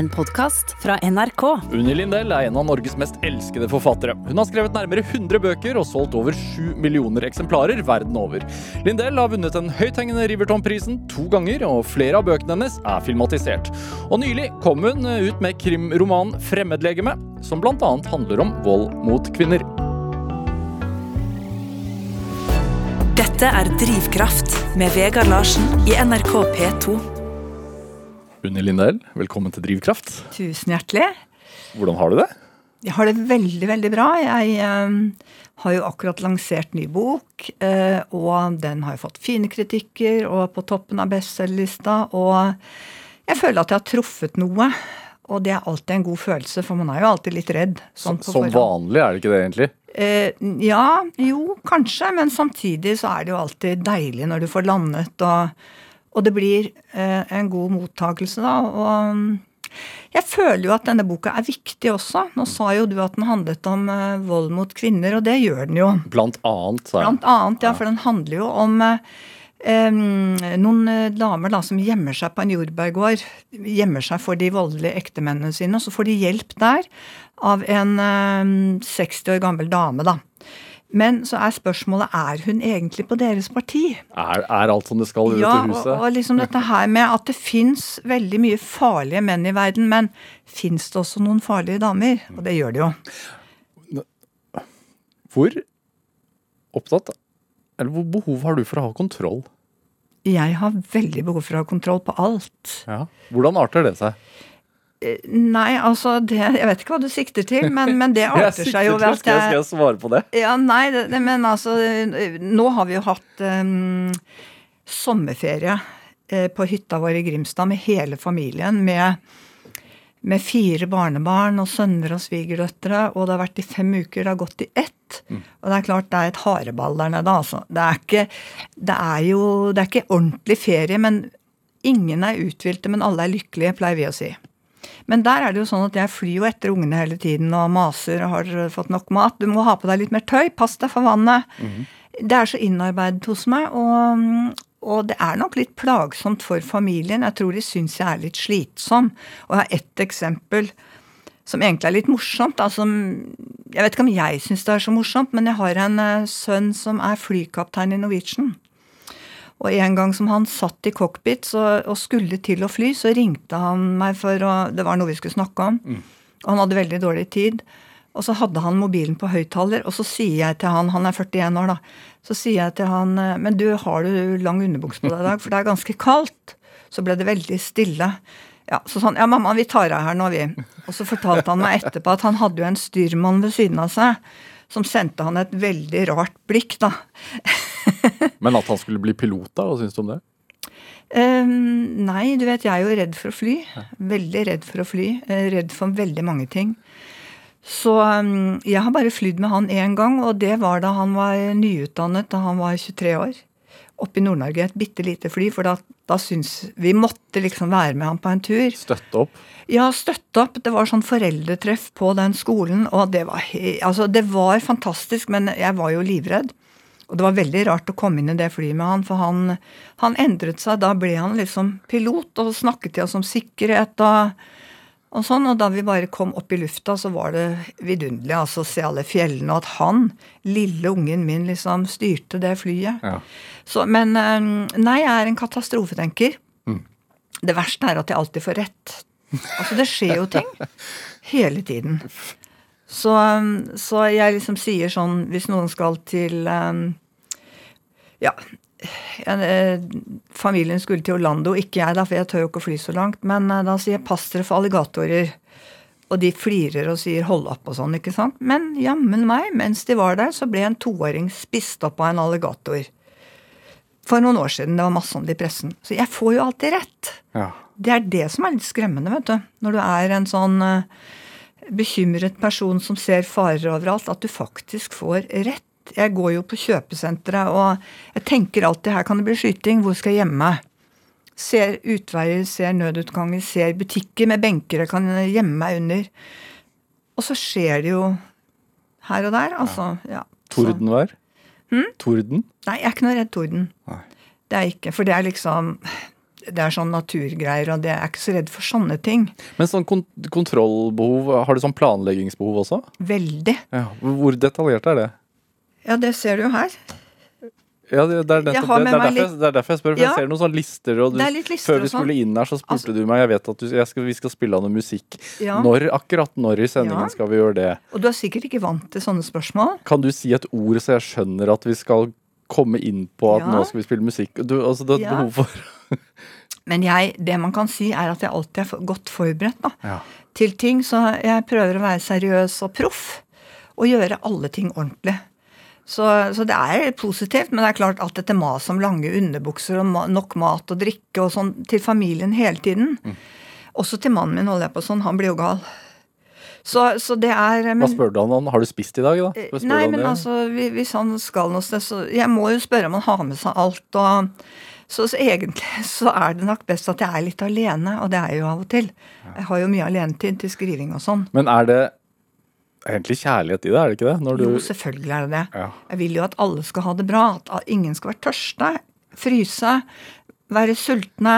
en podkast fra NRK. Unni Lindell er en av Norges mest elskede forfattere. Hun har skrevet nærmere 100 bøker og solgt over 7 millioner eksemplarer verden over. Lindell har vunnet den høythengende Riverton-prisen to ganger, og flere av bøkene hennes er filmatisert. Og nylig kom hun ut med krimromanen 'Fremmedlegeme', som bl.a. handler om vold mot kvinner. Dette er Drivkraft med Vegard Larsen i NRK P2. Unni Lindell, velkommen til Drivkraft. Tusen hjertelig. Hvordan har du det? Jeg har det veldig, veldig bra. Jeg eh, har jo akkurat lansert ny bok, eh, og den har jo fått fine kritikker og på toppen av bestselgerlista. Og jeg føler at jeg har truffet noe. Og det er alltid en god følelse, for man er jo alltid litt redd. Sånn som vanlig, er det ikke det egentlig? Eh, ja, jo, kanskje. Men samtidig så er det jo alltid deilig når du får landet og og det blir eh, en god mottakelse, da. Og jeg føler jo at denne boka er viktig også. Nå sa jo du at den handlet om eh, vold mot kvinner, og det gjør den jo. Blant annet, sa jeg. Blant annet, ja, for den handler jo om eh, noen damer da, som gjemmer seg på en jordbærgård. Gjemmer seg for de voldelige ektemennene sine. Og så får de hjelp der av en 60 år gammel dame, da. Men så er spørsmålet er hun egentlig på deres parti. Er, er alt som det skal i ja, dette huset? Ja, og, og liksom dette her med at det fins veldig mye farlige menn i verden, men fins det også noen farlige damer? Og det gjør det jo. Hvor opptatt Eller hvor behov har du for å ha kontroll? Jeg har veldig behov for å ha kontroll på alt. Ja. Hvordan arter det seg? Nei, altså det, Jeg vet ikke hva du sikter til, men, men det arter seg jo ved at jeg Skal jeg svare på det? Ja, Nei, det, men altså Nå har vi jo hatt um, sommerferie uh, på hytta vår i Grimstad med hele familien. Med, med, fire barnebarn og sønner og svigerdøtre. Og det har vært i fem uker. Det har gått i ett. Mm. Og det er klart det er et hareball der nede, altså. Det er ikke, det er jo Det er ikke ordentlig ferie, men ingen er uthvilte, men alle er lykkelige, pleier vi å si. Men der er det jo sånn at jeg flyr jo etter ungene hele tiden og maser og har fått nok mat. Du må ha på deg litt mer tøy. Pass deg for vannet. Mm. Det er så innarbeidet hos meg. Og, og, det er nok litt plagsomt for familien. Jeg tror de syns jeg er litt slitsom. Og jeg har ett eksempel som egentlig er litt morsomt. Altså, jeg vet ikke om jeg syns det er så morsomt, men jeg har en eh, sønn som er flykaptein i Norwegian. Og en gang som han satt i cockpit så, og skulle til å fly, så ringte han meg for å Det var noe vi skulle snakke om. Mm. Og han hadde veldig dårlig tid. Og så hadde han mobilen på høyttaler, og så sier jeg til han Han er 41 år, da. Så sier jeg til han Men du, har du lang underbukse på deg i dag? For det er ganske kaldt. Så ble det veldig stille. Ja, så sånn, ja, mamma, vi tar av her nå, vi. Og så fortalte han meg etterpå at han hadde jo en styrmann ved siden av seg som sendte han et veldig rart blikk, da. Men at han skulle bli pilot, da? Hva syns du om det? Um, nei, du vet, jeg er jo redd for å fly. Veldig redd for å fly. Eh, redd for veldig mange ting. Så um, jeg har bare flydd med han én gang, og det var da han var nyutdannet, da han var 23 år. Oppe i Nord-Norge. Et bitte lite fly, for da, da syns vi måtte liksom være med han på en tur. Støtte opp? Ja, støtte opp. Det var sånn foreldretreff på den skolen, og det var, altså, det var fantastisk, men jeg var jo livredd. Og det var veldig rart å komme inn i det flyet med han, for han, han endret seg. Da ble han liksom pilot og snakket til oss om sikkerhet og, og sånn. Og da vi bare kom opp i lufta, så var det vidunderlig altså å se alle fjellene. Og at han, lille ungen min, liksom styrte det flyet. Ja. Så, men eh, nei, jeg er en katastrofetenker. Mm. Det verste er at jeg alltid får rett. Altså, det skjer jo ting. Hele tiden. Så, så, jeg liksom sier sånn Hvis noen skal til um, Ja. Eh, familien skulle til Orlando, ikke jeg, da, for jeg tør jo ikke å fly så langt. Men uh, da sier jeg 'pass dere for alligatorer'. Og de flirer og sier 'hold opp' og sånn, ikke sant. Men jammen meg, mens de var der, så ble en toåring spist opp av en alligator. For noen år siden. Det var masse om det i pressen. Så jeg får jo alltid rett. Ja. Det er det som er litt skremmende, vet du. Når du er en sånn uh, bekymret person som ser farer overalt, at du faktisk får rett. Jeg går jo på kjøpesenteret, og jeg tenker alltid her kan det bli skyting, hvor skal jeg gjemme meg? Ser utveier, ser nødutganger, ser butikker med benker jeg kan gjemme meg under. Og så skjer det jo her og der, altså. Ja, Tordenvær? Hmm? Torden? Nei, jeg er ikke noe redd torden. Nei. Det er ikke, for det er liksom det er sånn naturgreier, og det er ikke så redd for sånne ting. Men sånn kont kontrollbehov, har du sånn planleggingsbehov også? Veldig. Ja. Hvor detaljert er det? Ja, det ser du jo her. Ja, det, er, nettopp, det, det, er derfor, jeg- det er derfor jeg spør. For Ja. jeg ser noen sånne lister, og du, er litt lister før vi og sånn. skulle inn her, så spurte Altså- du meg Jeg vet at du, jeg skal, vi skal spille av noe musikk. Ja. Når, akkurat når i sendingen Ja. skal vi gjøre det? Og du er sikkert ikke vant til sånne spørsmål. Kan du si et ord så jeg skjønner at vi skal komme inn på at nå skal vi spille musikk? Du, altså, det er et Ja. behov for Men jeg, det man kan si, er at jeg alltid er godt forberedt da, til ting. Så jeg prøver å være seriøs og proff. Og gjøre alle ting ordentlig. Så, så det er positivt, men det er klart alt dette maset om lange underbukser og nok mat og drikke og sånn til familien hele tiden. Mm. Også til mannen min holder jeg på sånn. Han blir jo gal. Så, så det er men, Hva spør du han om? Har du spist i dag, da? Eh, Nei, men altså, hvis han skal noe sted, så Jeg må jo spørre om han har med seg alt, og så, så egentlig så er det nok best at jeg er litt alene, og det er jeg jo av og til. Jeg har jo mye alenetid til skriving og sånn. Men er det egentlig kjærlighet i det, er det ikke det? Når du, Jo, selvfølgelig er det det. Ja. Jeg vil jo at alle skal ha det bra, at ingen skal være tørste, fryse, være sultne.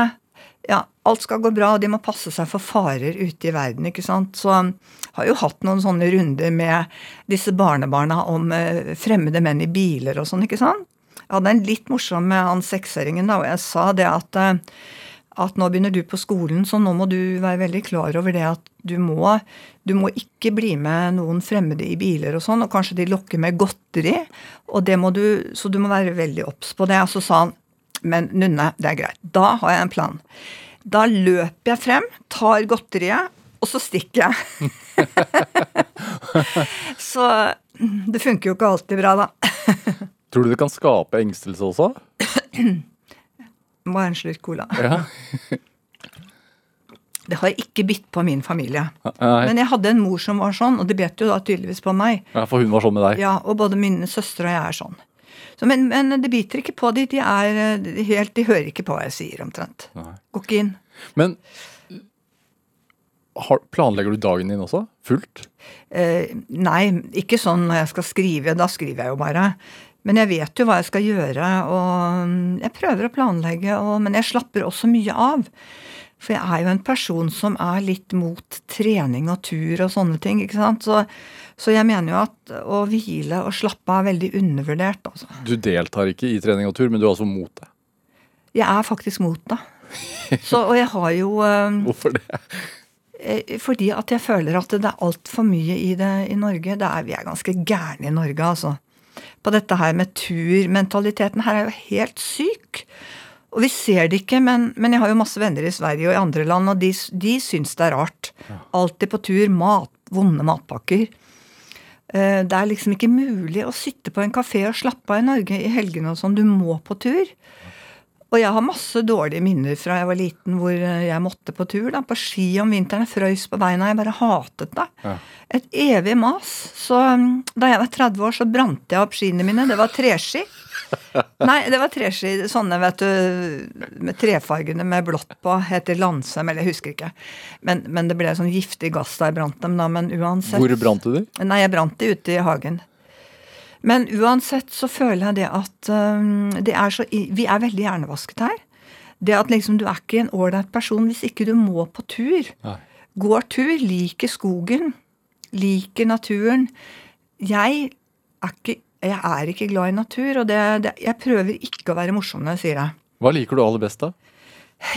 Ja, alt skal gå bra, og de må passe seg for farer ute i verden, ikke sant. Så jeg har jo hatt noen sånne runder med disse barnebarna om eh, fremmede menn i biler og sånn, ikke sant. Jeg hadde en litt morsom med han seksåringen, da, og jeg sa det at eh, at nå begynner du på skolen, så nå må du være veldig klar over det at du må, du må ikke bli med noen fremmede i biler og sånn, og kanskje de lokker med godteri, og det må du, så du må være veldig obs på det. Og så sa han, men Nunne, det er greit, da har jeg en plan. Da løper jeg frem, tar godteriet, og så stikker jeg. så det funker jo ikke alltid bra, da. Tror du det kan skape engstelse også? Ha en slurk cola. Ja. Det har ikke bitt på min familie. Nei. Men jeg hadde en mor som var sånn, og det bet jo da tydeligvis på meg. ja, for hun var sånn med deg? Ja, Og både mine søstre og jeg er sånn. Så, men, men det biter ikke på de. De er helt, de hører ikke på hva jeg sier, omtrent. Nei. Går ikke inn. Men har, planlegger du dagen din også? Fullt? Eh, nei, ikke sånn når jeg skal skrive. Da skriver jeg jo bare. Men jeg vet jo hva jeg skal gjøre, og jeg prøver å planlegge, og, men jeg slapper også mye av. For jeg er jo en person som er litt mot trening og tur og sånne ting. ikke sant? Så, så jeg mener jo at å hvile og slappe av er veldig undervurdert. altså. Du deltar ikke i trening og tur, men du er altså mot det. Jeg er faktisk mot det. Så, og jeg har jo eh, Hvorfor det? eh, Fordi at jeg føler at det er altfor mye i det i Norge. Det er, vi er ganske gærne i Norge, altså. På dette her med turmentaliteten her er jo helt syk. Og vi ser det ikke, men, men jeg har jo masse venner i Sverige og i andre land, og de, de syns det er rart. Alltid på tur. Mat, vonde matpakker. Eh, Det er liksom ikke mulig å sitte på en kafé og slappe av i Norge i helgene og sånn. Du må på tur. Og jeg har masse dårlige minner fra jeg var liten hvor eh, jeg måtte på tur. da, På ski om vinteren. Jeg frøys på beina. Jeg bare hatet det. Ja. Et evig mas. Så mm, da jeg var 30 år, så brant jeg opp skiene mine. Det var treski. Nei, det var treski. Sånne, vet du, med trefargene med blått på. Heter Landsem, eller jeg husker ikke. Men, men det ble sånn giftig gass da jeg brant dem, da. Men uansett Hvor brant du dem? Nei, jeg brant de ute i hagen. Men uansett så føler jeg det at det er så, vi er veldig hjernevasket her. Det at liksom du er ikke en ålreit person hvis ikke du må på tur. Nei. Går tur, liker skogen, liker naturen. Jeg er ikke, jeg er ikke glad i natur, og det, det, jeg prøver ikke å være morsom når jeg sier det. Hva liker du aller best, da?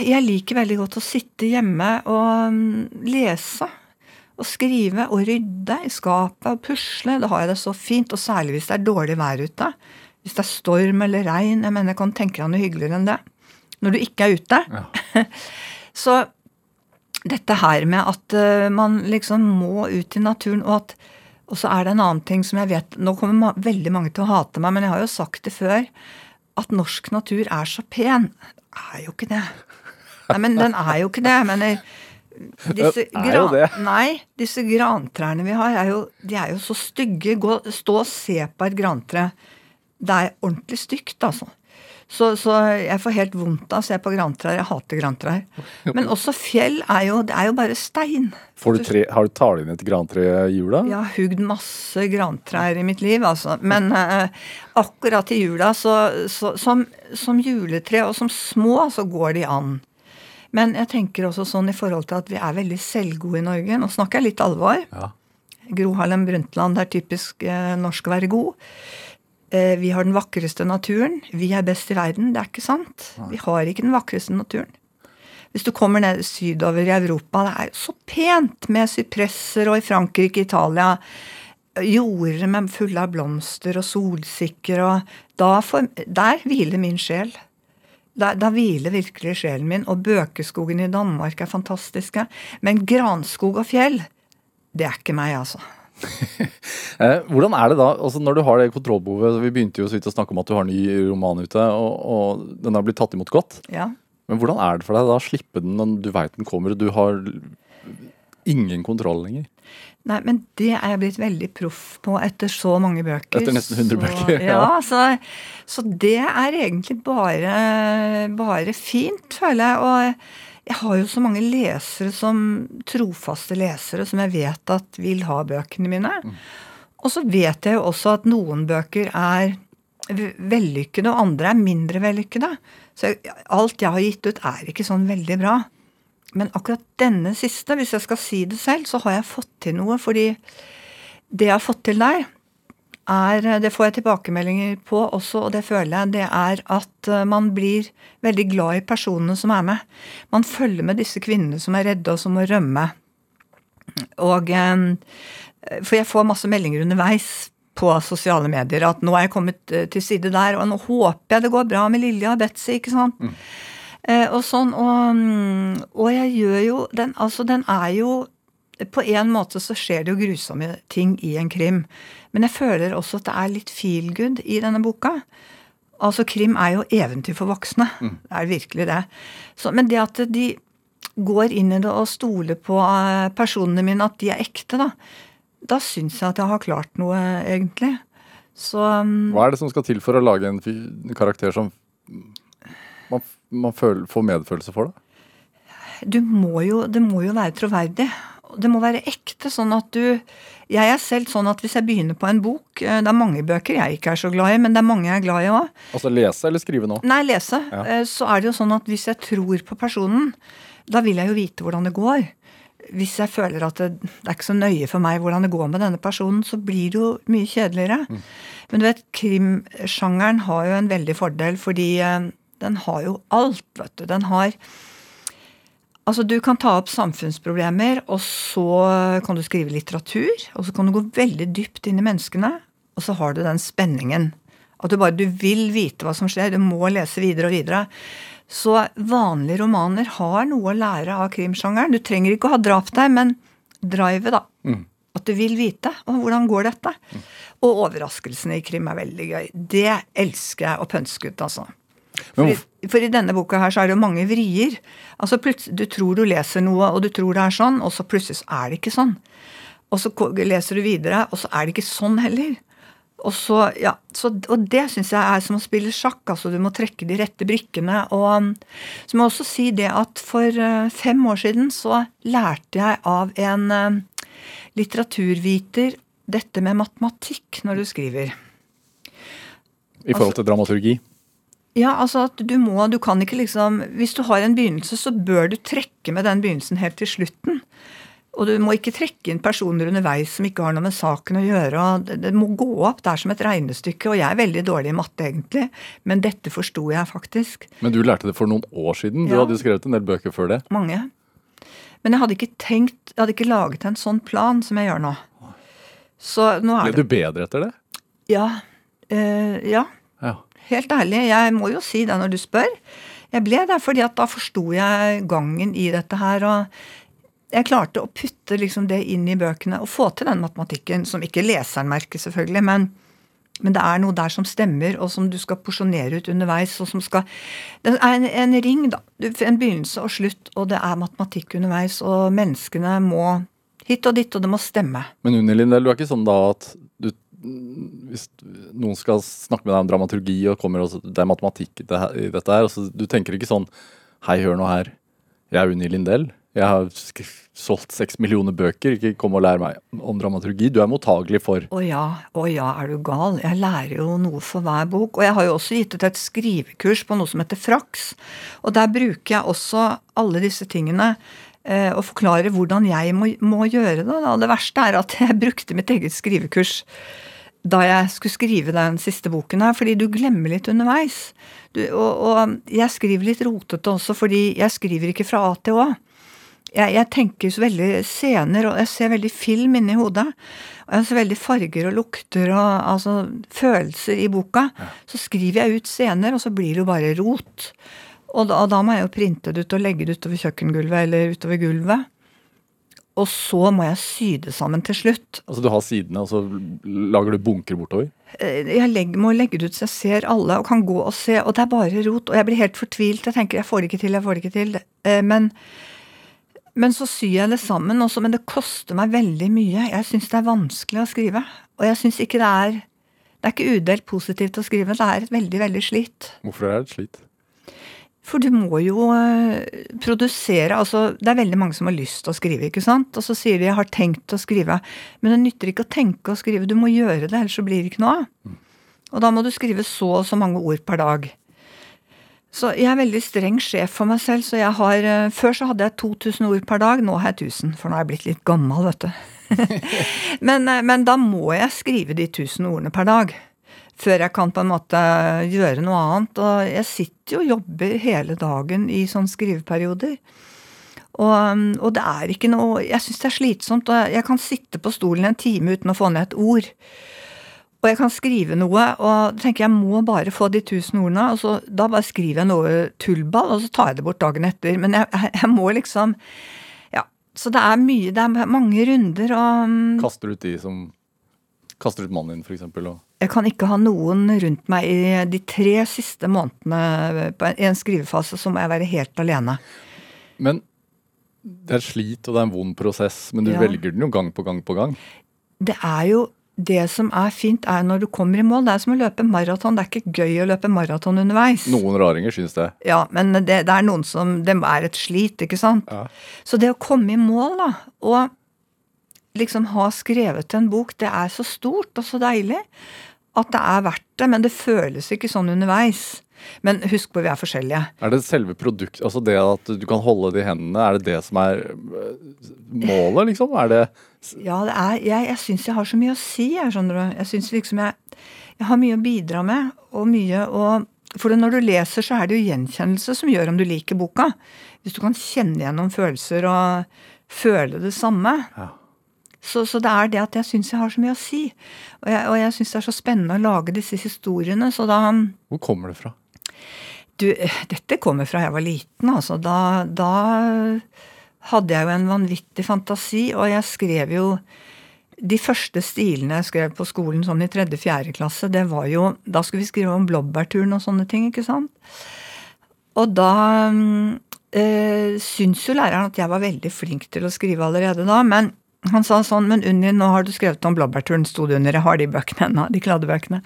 Jeg liker veldig godt å sitte hjemme og mm, lese. Og skrive og rydde i skapet og pusle. Da har jeg det så fint. Og særlig hvis det er dårlig vær ute. Hvis det er storm eller regn. Jeg mener, jeg kan tenke deg noe hyggeligere enn det. Når du ikke er ute. så dette her med at eh, man liksom må ut i naturen, og at og så er det en annen ting som jeg vet Nå kommer veldig mange til å hate meg, men jeg har jo sagt det før. At norsk natur er så pen. Det er jo ikke det. Nei, men den er jo ikke det. Jeg mener disse det. Nei, disse grantrærne vi har, er jo, de er jo så stygge. Gå, stå og se på et grantre. Det er ordentlig stygt, altså. Så, så jeg får helt vondt av å se på grantrær. Jeg hater grantrær. Men også fjell er jo, det er jo bare stein. Du tre, har du talt inn et grantre i jula? Jeg har hugd masse grantrær i mitt liv, altså. Men eh, akkurat i jula, så, så som, som juletre og som små, så går de an. Men jeg tenker også sånn i forhold til at vi er veldig selvgode i Norge. Nå snakker jeg litt alvor. Ja. Gro Harlem Brundtland, det er typisk eh, norsk å være god. Eh, vi har den vakreste naturen. Vi er best i verden. Det er ikke sant. Vi har ikke den vakreste naturen. Hvis du kommer ned sydover i Europa, det er så pent med sypresser, og i Frankrike, Italia jorder med fulle av blomster og solsikker, og får, der hviler min sjel. Da, da hviler virkelig sjelen min, og bøkeskogen i Danmark er fantastiske. Men granskog og fjell, det er ikke meg, altså. Eh, hvordan er det da, altså når du har det kontrollbehovet Vi begynte jo så vidt å snakke om at du har en ny roman ute, og, og den har blitt tatt imot godt. Ja. Men hvordan er det for deg da å slippe den når du veit den kommer, og du har ingen kontroll lenger? Nei, men det er jeg blitt veldig proff på etter så mange bøker. Etter nesten 100 så, bøker, ja. Ja, så, så det er egentlig bare, bare fint, føler jeg. Og jeg har jo så mange lesere som trofaste lesere som jeg vet at vil ha bøkene mine. Mm. Og så vet jeg jo også at noen bøker er vellykkede, og andre er mindre vellykkede. Så alt jeg har gitt ut, er ikke sånn veldig bra. Men akkurat denne siste, hvis jeg skal si det selv, så har jeg fått til noe. Fordi det jeg har fått til der, er Det får jeg tilbakemeldinger på også, og det føler jeg. Det er at eh, man blir veldig glad i personene som er med. Man følger med disse kvinnene som er redde og som må rømme. Og eh, For jeg får masse meldinger underveis på sosiale medier at nå er jeg kommet eh, til side der, og nå håper jeg det går bra med Lilja og Betzy, ikke sant. Eh, og sånn, og, mm, og jeg gjør jo den Altså, den er jo På en måte så skjer det jo grusomme ting i en krim. Men jeg føler også at det er litt feel good i denne boka. Altså, krim er jo eventyr for voksne. Det er virkelig det. Så, men det at de går inn i det og stoler på eh, personene mine, at de er ekte, da, da syns jeg at jeg har klart noe, egentlig. Så mm, Hva er det som skal til for å lage en karakter som man, føler, får medfølelse for? det? du må jo, det må jo være troverdig. Det må være ekte, sånn at du Jeg er selv sånn at hvis jeg begynner på en bok eh, Det er mange bøker jeg ikke er så glad i, men det er mange jeg er glad i òg. Altså lese eller skrive nå? Nei, lese. Ja. Eh, Så er det jo sånn at hvis jeg tror på personen, da vil jeg jo vite hvordan det går. Hvis jeg føler at det, det er ikke så nøye for meg hvordan det går med denne personen, så blir det jo mye kjedeligere. Men du vet, krimsjangeren har jo en veldig fordel, fordi eh, den har jo alt, vet du. Den har Altså, du kan ta opp samfunnsproblemer, og så kan du skrive litteratur. Og så kan du gå veldig dypt inn i menneskene, og så har du den spenningen. At du bare du vil vite hva som skjer, du må lese videre og videre. Så vanlige romaner har noe å lære av krimsjangeren. Du trenger ikke å ha drap der, men drivet, da. At du vil vite. Og hvordan går dette? Og overraskelsene i krim er veldig gøy. Det elsker jeg å pønske ut, altså. For i, for i denne boka her så er det jo mange vrier. Altså Du tror du leser noe, og du tror det er sånn, og så plutselig så er det ikke sånn. Og så leser du videre, og så er det ikke sånn heller. Og, så, ja, så, og det syns jeg er som å spille sjakk. altså Du må trekke de rette brikkene. Og um, så må jeg også si det at for eh, fem år siden så lærte jeg av en eh, litteraturviter dette med matematikk når du skriver. I forhold til dramaturgi? Ja, altså at du må, du kan ikke liksom Hvis du har en begynnelse, så bør du trekke med den begynnelsen helt til slutten. Og du må ikke trekke inn personer underveis som ikke har noe med saken å gjøre. Det, det må gå opp. Det er som et regnestykke. Og jeg er veldig dårlig i matte, egentlig, men dette forsto jeg faktisk. Men du lærte det for noen år siden? Du Ja. hadde skrevet en del bøker før det. Mange. Men jeg hadde ikke tenkt, jeg hadde ikke laget en sånn plan som jeg gjør nå. Så nå er Ble det du bedre etter det? Ja. eh, ja. Helt ærlig, jeg må jo si det når du spør. Jeg ble det fordi at da forsto jeg gangen i dette her. og jeg klarte å putte liksom det inn i bøkene og få til den matematikken, som ikke leseren merker, selvfølgelig, men, men det er noe der som stemmer, og som du skal porsjonere ut underveis. og som skal, Det er en, en ring, da. En begynnelse og slutt, og det er matematikk underveis. Og menneskene må hit og dit, og det må stemme. Men Unni Lindell, du er ikke sånn da at hvis noen skal snakke med deg om dramaturgi, og kommer også, det er matematikk i det i dette her, altså, du tenker ikke sånn Hei, hør nå her. Jeg er Unni Lindell. Jeg har solgt seks millioner bøker. Ikke kom og lær meg om dramaturgi. Du er mottagelig for Å ja, å ja, er du gal? Jeg lærer jo noe for hver bok. Og jeg har jo også gitt ut et skrivekurs på noe som heter Frax. Og der bruker jeg også alle disse tingene og forklarer hvordan jeg må, må gjøre det. Og Det verste er at jeg brukte mitt eget skrivekurs da jeg skulle skrive den siste boken her, fordi du glemmer litt underveis. Du, og, og, jeg skriver litt rotete også, fordi jeg skriver ikke fra A til Å. Jeg, jeg tenker så veldig scener, og jeg ser veldig film inni hodet. Og jeg ser veldig farger og lukter og altså, følelser i boka. Så skriver jeg ut scener, og så blir det jo bare rot. Og da, og da må jeg jo printe det ut og legge det utover kjøkkengulvet eller utover gulvet. Og så må jeg sy det sammen til slutt. Altså Du har sidene, og så lager du bunker bortover? Eh, jeg legger, må legge det ut så jeg ser alle og kan gå og se, og det er bare rot. Og jeg blir helt fortvilt. Jeg tenker jeg får det ikke til, jeg får det ikke til. Eh, men, men så syr jeg det sammen også, men det koster meg veldig mye. Jeg syns det er vanskelig å skrive. Og jeg syns ikke det er Det er ikke udelt positivt å skrive, det er et veldig, veldig slitt. Hvorfor er det et slit? For du må jo eh, produsere altså Det er veldig mange som har lyst til å skrive, ikke sant? Og så sier de 'jeg har tenkt å skrive'. Men det nytter ikke å tenke å skrive, du må gjøre det, ellers så blir det ikke noe av. Og da må du skrive så og så mange ord per dag. Så jeg er veldig streng sjef for meg selv, så jeg har eh, Før så hadde jeg 2000 ord per dag, nå har jeg 1000, for nå er jeg blitt litt gammel, vet du. men, eh, men da må jeg skrive de 1000 ordene per dag før jeg kan på en måte gjøre noe annet. Og jeg sitter jo og jobber hele dagen i sånne skriveperioder. Og, og det er ikke noe Jeg syns det er slitsomt. og Jeg kan sitte på stolen en time uten å få ned et ord. Og jeg kan skrive noe, og tenker jeg må bare få de tusen ordene. og så Da bare skriver jeg noe tullball, og så tar jeg det bort dagen etter. Men jeg, jeg må liksom Ja. Så det er mye Det er mange runder og Kaster du ut de som Kaster ut mannen din, for eksempel? Og jeg kan ikke ha noen rundt meg i de tre siste månedene i en skrivefase, så må jeg være helt alene. Men det er et slit, og det er en vond prosess, men du Ja. velger den jo gang på gang på gang. Det er jo det som er fint, er når du kommer i mål. Det er som å løpe maraton. Det er ikke gøy å løpe maraton underveis. Noen raringer syns det. Ja, men det, det er noen som Det er et slit, ikke sant? Ja. Så det å komme i mål, da, og liksom ha skrevet en bok, det er så stort og så deilig at det er verdt det. Men det føles ikke sånn underveis. Men husk på, vi er forskjellige. Er det selve produkt, altså det at du kan holde det i hendene, er det det som er øh, målet, liksom? Er det Ja, det er, jeg, jeg syns jeg har så mye å si, jeg, skjønner du. Jeg syns liksom jeg, jeg har mye å bidra med, og mye å For når du leser, så er det jo gjenkjennelse som gjør om du liker boka. Hvis du kan kjenne igjennom følelser og føle det samme. Ja. Så, så det er det at jeg syns jeg har så mye å si. Og jeg, og jeg syns det er så spennende å lage disse historiene, så da Hvor kommer det fra? Du, dette kommer fra jeg var liten, altså. Da, da hadde jeg jo en vanvittig fantasi, og jeg skrev jo De første stilene jeg skrev på skolen sånn i tredje-fjerde klasse, det var jo Da skulle vi skrive om blåbærturen og sånne ting, ikke sant? Og da øh, syntes jo læreren at jeg var veldig flink til å skrive allerede da, men han sa sånn Men Unni, nå har du skrevet om blåbærturen, sto det under. Jeg har de bøkene ennå, de kladdebøkene.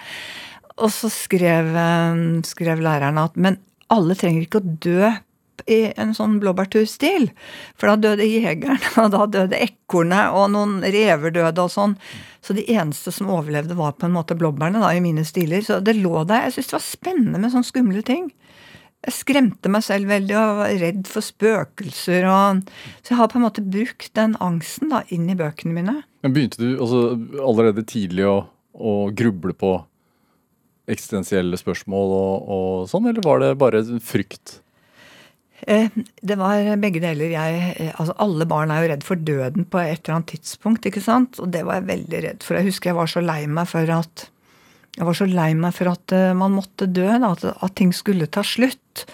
Og så skrev, eh, skrev læreren at men alle trenger ikke å dø i en sånn blåbærturstil. For da døde jegeren, og da døde ekornet, og noen rever døde og sånn. Så de eneste som overlevde, var på en måte blåbærene da, i mine stiler. Så det lå der. Jeg syntes det var spennende med sånne skumle ting. Jeg skremte meg selv veldig og var redd for spøkelser. Og, så jeg har på en måte brukt den angsten da inn i bøkene mine. Men Begynte du altså, allerede tidlig å, å gruble på eksistensielle spørsmål og, og sånn, eller var det bare frykt? Eh, Det var begge deler. Jeg, eh, altså alle barn er jo redd for døden på et eller annet tidspunkt. ikke sant? Og det var jeg veldig redd for. Jeg husker jeg var så lei meg for at jeg var så lei meg for at eh, man måtte dø, da, at, at ting skulle ta slutt.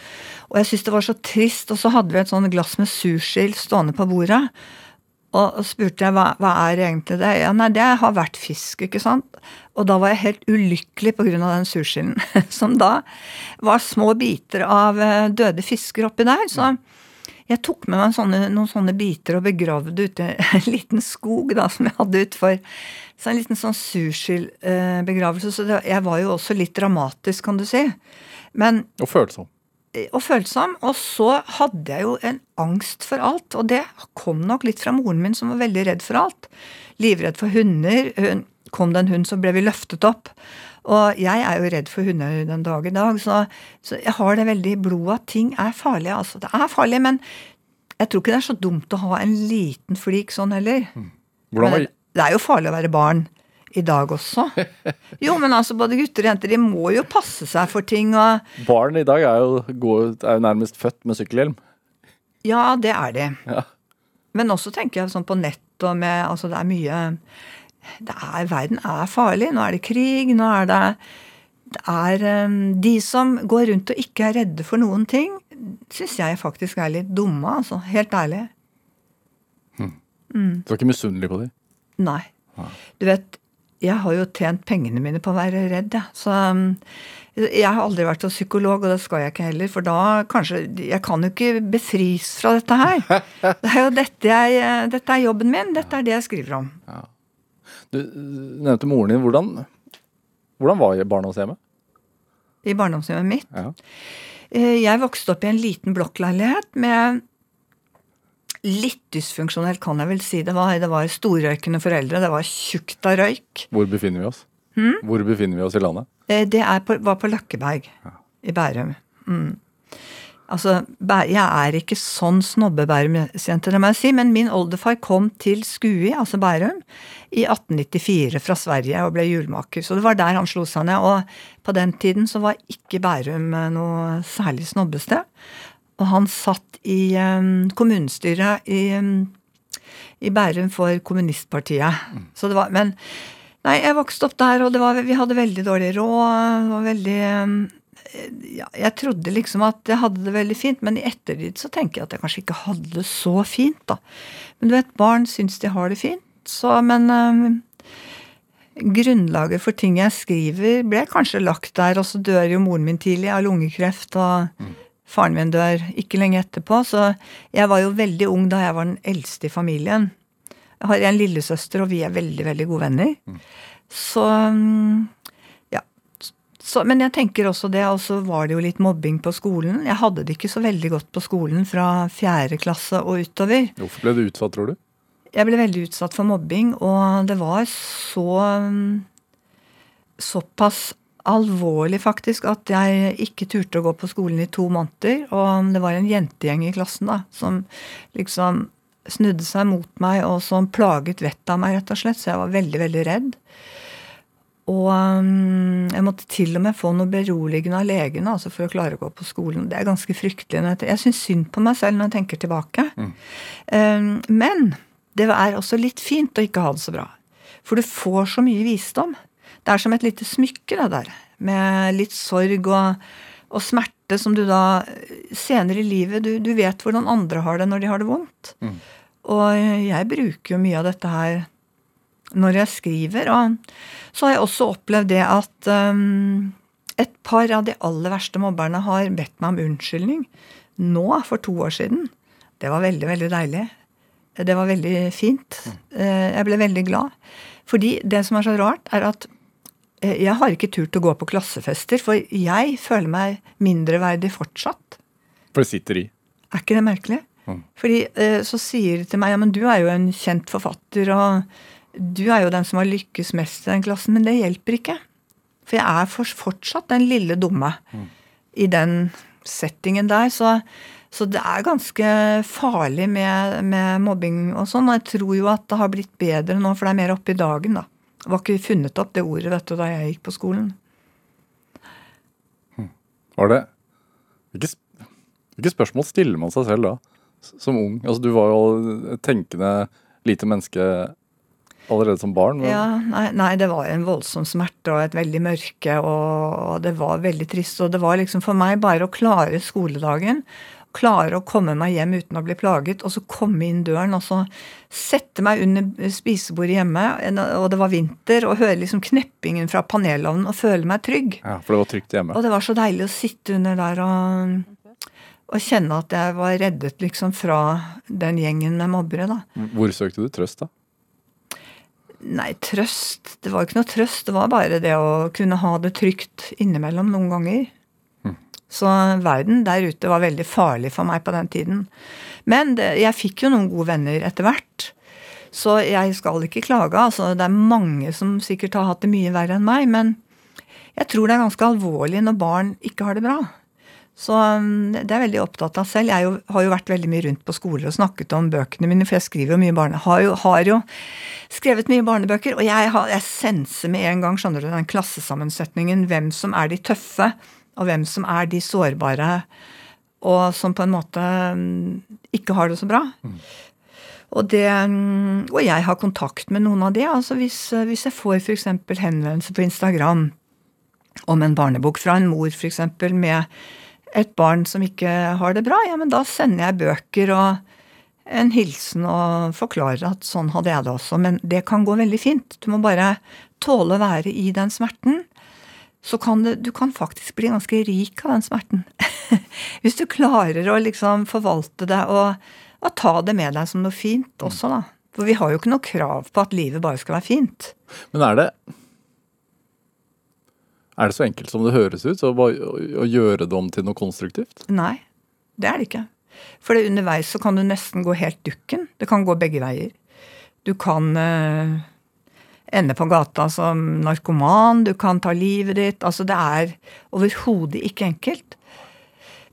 Og jeg syntes det var så trist. Og så hadde vi et sånt glass med sursild stående på bordet. Og, og spurte jeg hva, hva er egentlig det? Ja, nei, det har vært fisk, ikke sant. Og da var jeg helt ulykkelig pga. den sursilden. Som da var små biter av eh, døde fisker oppi der. Så jeg tok med meg sånne, noen sånne biter og begravde ute i en liten skog da, som jeg hadde utfor. Så en liten sånn surskillbegravelse. Så det, jeg var jo også litt dramatisk, kan du si. Men Og følsom? og følsom. Og så hadde jeg jo en angst for alt. Og det kom nok litt fra moren min, som var veldig redd for alt. Livredd for hunder. Hun, kom det en hund, så ble vi løftet opp. Og jeg er jo redd for hunder den dag i dag, så, så jeg har det veldig i blodet at ting er farlig. Altså, det er farlig, men jeg tror ikke det er så dumt å ha en liten flik sånn heller. Hvordan var, det er jo farlig å være barn i dag også. Jo, men altså både gutter og jenter de må jo passe seg for ting. og barn i dag er jo, gode, er jo nærmest født med sykkelhjelm. Ja, det er de. Ja. Men også tenker jeg sånn på nett og med Altså det er mye er, Verden er farlig. Nå er det krig. Nå er det Det er um, De som går rundt og ikke er redde for noen ting, syns jeg faktisk er litt dumme, altså. Helt ærlig. Du er ikke misunnelig på dem? Nei. Du vet, jeg har jo tjent pengene mine på å være redd, jeg. Så um, jeg har aldri vært hos psykolog, og det skal jeg ikke heller, for da kanskje Jeg kan jo ikke befris fra dette her. Det er jo dette jeg Dette er jobben min. Dette er det jeg skriver om. Du nevnte moren din. Hvordan, hvordan var barndomshjemmet? I barndomshjemmet mitt. Ja. Eh, Jeg vokste opp i en liten blokkleilighet med litt dysfunksjonelt, kan jeg vel si. Det var, det var storrøykende foreldre. Det var tjukt av røyk. Hvor befinner vi oss? Hvor befinner vi oss i landet? Eh, Det er på, var på Løkkeberg i Bærum. Mm. Altså, jeg er ikke sånn snobbe-Bærum-jente, det må jeg si, men min oldefar kom til Skui, altså Bærum, i 1894 fra Sverige og ble hjulmaker. Så det var der han slo seg ned. Og på den tiden så var ikke Bærum eh, noe særlig snobbested. Og han satt i um, kommunestyret i, um, i Bærum for kommunistpartiet. Så det var, men Nei, jeg vokste opp der, og var, vi hadde veldig dårlig råd. Det var veldig um, ja, Jeg trodde liksom at jeg hadde det veldig fint, men i ettertid så tenker jeg at jeg kanskje ikke hadde det så fint, da. Men du vet, barn syns de har det fint, så Men um, grunnlaget for ting jeg skriver, ble kanskje lagt der, og så dør jo moren min tidlig av lungekreft, og faren min dør ikke lenge etterpå, så jeg var jo veldig ung da jeg var den eldste i familien. Jeg har en lillesøster, og vi er veldig, veldig gode venner. Så mm, ja. Så, men jeg tenker også det, og så var det jo litt mobbing på skolen. Jeg hadde det ikke så veldig godt på skolen fra fjerde klasse og utover. Hvorfor ble du utsatt, tror du? Jeg ble veldig utsatt for mobbing, og det var så Såpass alvorlig, faktisk, at jeg ikke turte å gå på skolen i to måneder. Og det var en jentegjeng i klassen da, som liksom snudde seg mot meg, og som plaget vettet av meg, rett og slett. Så jeg var veldig, veldig redd. Og mm, jeg måtte til og med få noe beroligende av legene altså for å klare å gå på skolen. Det er ganske fryktelig. Jeg syns synd på meg selv når jeg tenker tilbake. Mm. men det er også litt fint å ikke ha det så bra. For du får så mye visdom. Det er som et lite smykke, det der. Med litt sorg og, og smerte som du da senere i livet du, du vet hvordan andre har det når de har det vondt. Og jeg bruker jo mye av dette her når jeg skriver. Og så har jeg også opplevd det at um, et par av de aller verste mobberne har bedt meg om unnskyldning. Nå, for to år siden. Det var veldig, veldig deilig. Det var veldig fint. Eh, Jeg ble veldig glad. Fordi det som er så rart, er at eh, jeg har ikke turt å gå på klassefester, for jeg føler meg mindreverdig fortsatt. For det sitter i. Er ikke det merkelig? Fordi eh, så sier de til meg ja, men du er jo en kjent forfatter, og du er jo den som har lykkes mest i den klassen. Men det hjelper ikke. For jeg er for, fortsatt den lille dumme i den settingen der. Så, så det er ganske farlig med, med mobbing og sånn. Og jeg tror jo at det har blitt bedre nå, for det er mer oppe i dagen, da. Det var ikke funnet opp det ordet vet du, da jeg gikk på skolen. Var det Hvilke, hvilke spørsmål stiller man seg selv da, som ung? Altså, du var jo et tenkende lite menneske allerede som barn. men- Ja, nei, nei, det var en voldsom smerte og et veldig mørke, og, det var veldig trist. Og det var liksom for meg bare å klare skoledagen, klare å komme meg hjem uten å bli plaget, og så komme inn døren og så sette meg under spisebordet hjemme, og det var vinter, og høre liksom kneppingen fra panelovnen og føle meg trygg. Ja, For det var trygt hjemme. Og det var så deilig å sitte under der og, og kjenne at jeg var reddet liksom fra den gjengen med mobbere, da. Hvor søkte du trøst, da? Nei, trøst Det var jo ikke noe trøst. Det var bare det å kunne ha det trygt innimellom noen ganger. Så verden der ute var veldig farlig for meg på den tiden. Men det, jeg fikk jo noen gode venner etter hvert. Så jeg skal ikke klage. altså Det er mange som sikkert har hatt det mye verre enn meg. Men jeg tror det er ganske alvorlig når barn ikke har det bra. Så um, det er jeg veldig opptatt av selv. Jeg jo, har jo vært veldig mye rundt på skoler og snakket om bøkene mine, for jeg skriver jo mye barne... Har jo, har jo skrevet mye barnebøker. Og jeg, har, jeg senser med en gang skjønner du, den klassesammensetningen. Hvem som er de tøffe, og hvem som er de sårbare. Og som på en måte um, ikke har det så bra. Mm. Og, det, um, og jeg har kontakt med noen av de. altså Hvis, hvis jeg får f.eks. henvendelse på Instagram om en barnebok fra en mor f.eks. med et barn som ikke har det bra, ja, men da sender jeg bøker og en hilsen og forklarer at sånn hadde jeg det også. Men det kan gå veldig fint. Du må bare tåle å være i den smerten. Så kan det, du kan faktisk bli ganske rik av den smerten. Hvis du klarer å liksom forvalte det og, og, ta det med deg som noe fint også, da. For vi har jo ikke noe krav på at livet bare skal være fint. Men er det er det så enkelt som det høres ut, å, å gjøre det om til noe konstruktivt? Nei, det er det ikke. For det underveis så kan du nesten gå helt dukken. Det kan gå begge veier. Du kan uh, ende på gata som narkoman, du kan ta livet ditt. Altså, det er overhodet ikke enkelt.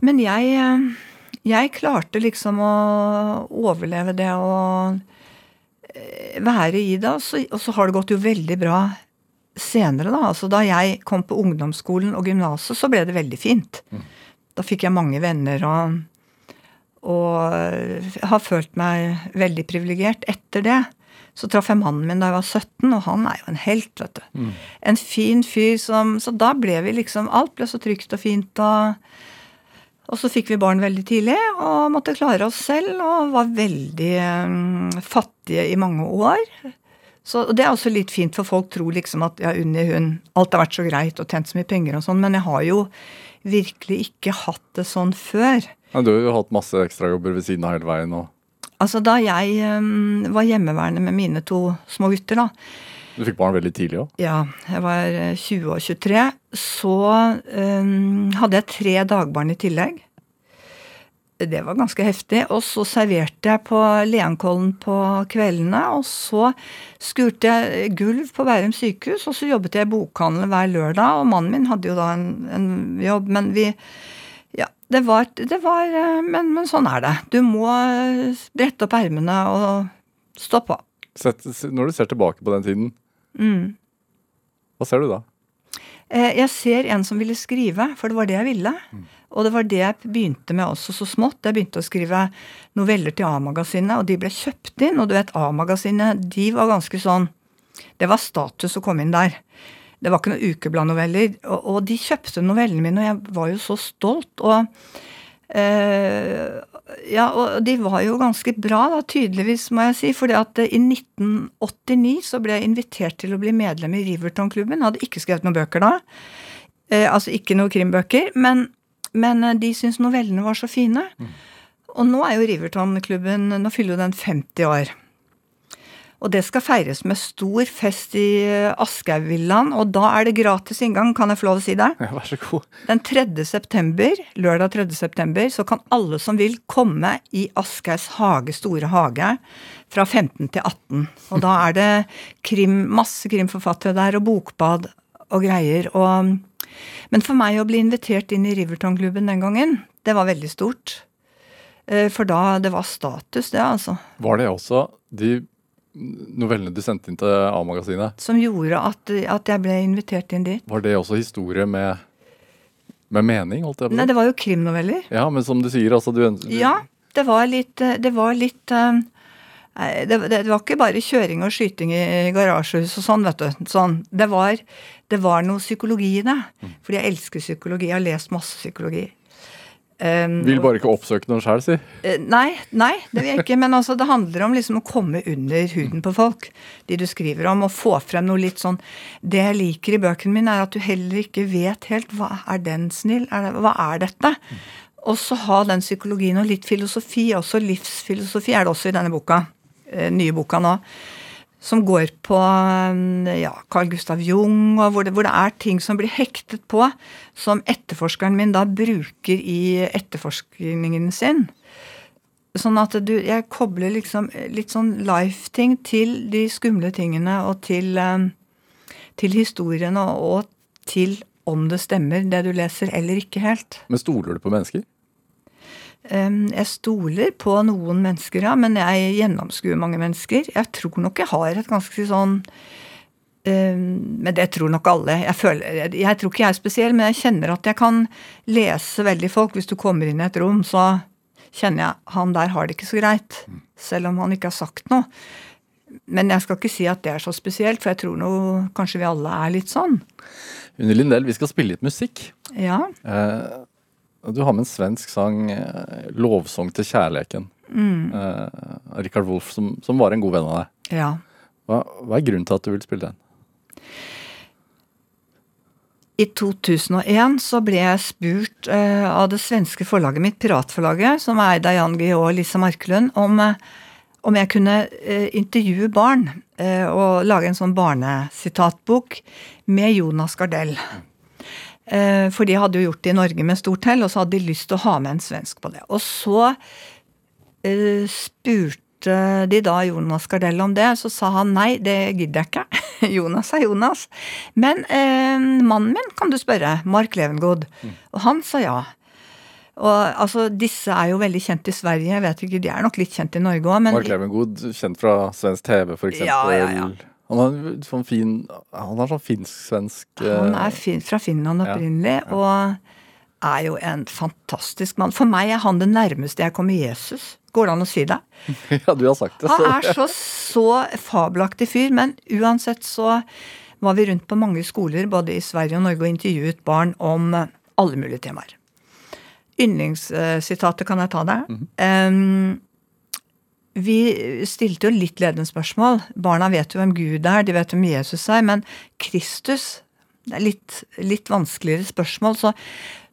Men jeg, uh, jeg klarte liksom å overleve det og eh, være i det, og så, og så har det gått jo veldig bra senere, da, altså da jeg kom på ungdomsskolen og gymnaset, så ble det veldig fint. Mm. Da fikk jeg mange venner og, og har følt meg veldig privilegert etter det. Så traff jeg mannen min da jeg var 17, og han er jo en helt, vet du. Mm. En fin fyr som Så da ble vi liksom Alt ble så trygt og fint. Og, og så fikk vi barn veldig tidlig og måtte klare oss selv og var veldig um, fattige i mange år. Så Det er også litt fint, for folk tror liksom at ja, Unni hun, alt har vært så greit og tjent så mye penger og sånn, men jeg har jo virkelig ikke hatt det sånn før. Ja, du har jo hatt masse ekstrajobber ved siden av hele veien. og... Altså Da jeg um, var hjemmeværende med mine to små gutter, da Du fikk barn veldig tidlig òg? Ja, jeg var 20 eh, og 23. Så um, hadde jeg tre dagbarn i tillegg. Det var ganske heftig. Og så serverte jeg på Leankollen på kveldene. Og så skurte jeg gulv på Bærum sykehus, og så jobbet jeg i bokhandelen hver lørdag. Og mannen min hadde jo da en, en jobb, men vi Ja, det var, det var men, men, sånn er det. Du må brette opp ermene og stå på. Når du ser tilbake på den tiden, mm. hva ser du da? Eh, jeg ser en som ville skrive, for det var det jeg ville. Mm. Og det var det jeg begynte med også så smått. Jeg begynte å skrive noveller til A-magasinet, og de ble kjøpt inn. Og du vet, A-magasinet, de var ganske sånn Det var status å komme inn der. Det var ikke noen ukebladnoveller. Og, og de kjøpte novellene mine, og jeg var jo så stolt. Og øh, ja, og de var jo ganske bra, da, tydeligvis, må jeg si. fordi at i 1989 så ble jeg invitert til å bli medlem i Riverton-klubben. Hadde ikke skrevet noen bøker da. Eh, altså ikke noen krimbøker. Men men eh, de syntes novellene var så fine. Mm. Og nå er jo Riverton-klubben Nå fyller jo den 50 år. Og det skal feires med stor fest i eh, Aschehougvillaen, og da er det gratis inngang, kan jeg få lov å si det? Ja, vær så god. Den 3. september, lørdag 3. september, så kan alle som vil komme i Aschehougs hage, store hage, fra 15 til 18. Og da er det krim, masse krimforfattere der, og bokbad og greier. og men for meg å bli invitert inn i Riverton-klubben den gangen, det var veldig stort. Eh, for da Det var status, det, altså. Var det også de novellene du sendte inn til A-magasinet? Som gjorde at, at, jeg ble invitert inn dit. Var det også historie med, med mening? holdt jeg på? Nei, det var jo krimnoveller. Ja, men som du sier, altså du, du Ja, det var litt, det var litt um, det, det, var ikke bare kjøring og skyting i garasjehus og sånn, vet du. Sånn. Det, var, det, var, noe psykologi i det. Mm. Fordi jeg elsker psykologi. Jeg har lest masse psykologi. Um, vil bare ikke oppsøke noen sjæl, si? Uh, nei, nei, det vil jeg ikke. Men altså, det handler om liksom å komme under huden på folk. De du skriver om, og få frem noe litt sånn Det jeg liker i bøkene mine, er at du heller ikke vet helt hva er den snill? Er det, hva er dette? Mm. Og så ha den psykologien og litt filosofi, også livsfilosofi er det også i denne boka. Eh, nye boka nå. som går på ja, Carl Gustav Jung, og hvor det, hvor det, er ting som blir hektet på, som etterforskeren min da bruker i etterforskningen sin. Sånn at du, jeg kobler liksom litt sånn life-ting til de skumle tingene og til, til historiene og til om det stemmer, det du leser, eller ikke helt. Men stoler du på mennesker? Jeg stoler på noen mennesker, ja, men jeg gjennomskuer mange mennesker. Jeg tror nok jeg har et ganske sånn Men det tror nok alle. Jeg, føler, jeg tror ikke jeg er spesiell, men jeg kjenner at jeg kan lese veldig folk. Hvis du kommer inn i et rom, så kjenner jeg han der har det ikke så greit. Selv om han ikke har sagt noe. Men jeg skal ikke si at det er så spesielt, for jeg tror nå kanskje vi alle er litt sånn. Unni Lindell, vi skal spille litt musikk. Ja. Eh, du har med en svensk sang, eh, 'Lovsang til kjærleken'. Mm. Eh, Richard Wolff, som, som, var en god venn av deg. Ja. Hva, hva, er grunnen til at du vil spille den? I 2001 så ble jeg spurt eh, av det svenske forlaget mitt, Piratforlaget, som er eid av Jan Guillou og Lisa Markelund, om, uh, om jeg kunne eh, intervjue barn og lage en sånn barnesitatbok med Jonas Gardell. Eh, for de hadde jo gjort det i Norge med stort hell, og så hadde de lyst til å ha med en svensk på det. Og så uh, spurte de da Jonas Gardell om det, så sa han nei, det gidder jeg ikke. Jonas er Jonas. Men eh, mannen min kan du spørre, Mark Levengood. Mm. Og han sa ja. Og altså, Disse er jo veldig kjent i Sverige, jeg vet ikke, de er nok litt kjent i Norge òg. Mark Levengood, kjent fra svensk TV, f.eks. Ja, ja, ja. Han er sånn fin Han er sånn finsk-svensk Han er fin, fra Finland opprinnelig, ja, ja. og er jo en fantastisk mann. For meg er han det nærmeste jeg kommer Jesus. Går det an å si det? Ja, du har sagt det. Han er så, så fabelaktig fyr, men uansett så var vi rundt på mange skoler både i Sverige og Norge og intervjuet barn om alle mulige temaer. Yndlingssitatet kan jeg ta der. Mm -hmm. um, vi stilte jo litt ledende spørsmål. Barna vet jo hvem Gud er, de vet hvem Jesus er, men Kristus Det er litt, litt vanskeligere spørsmål. Så,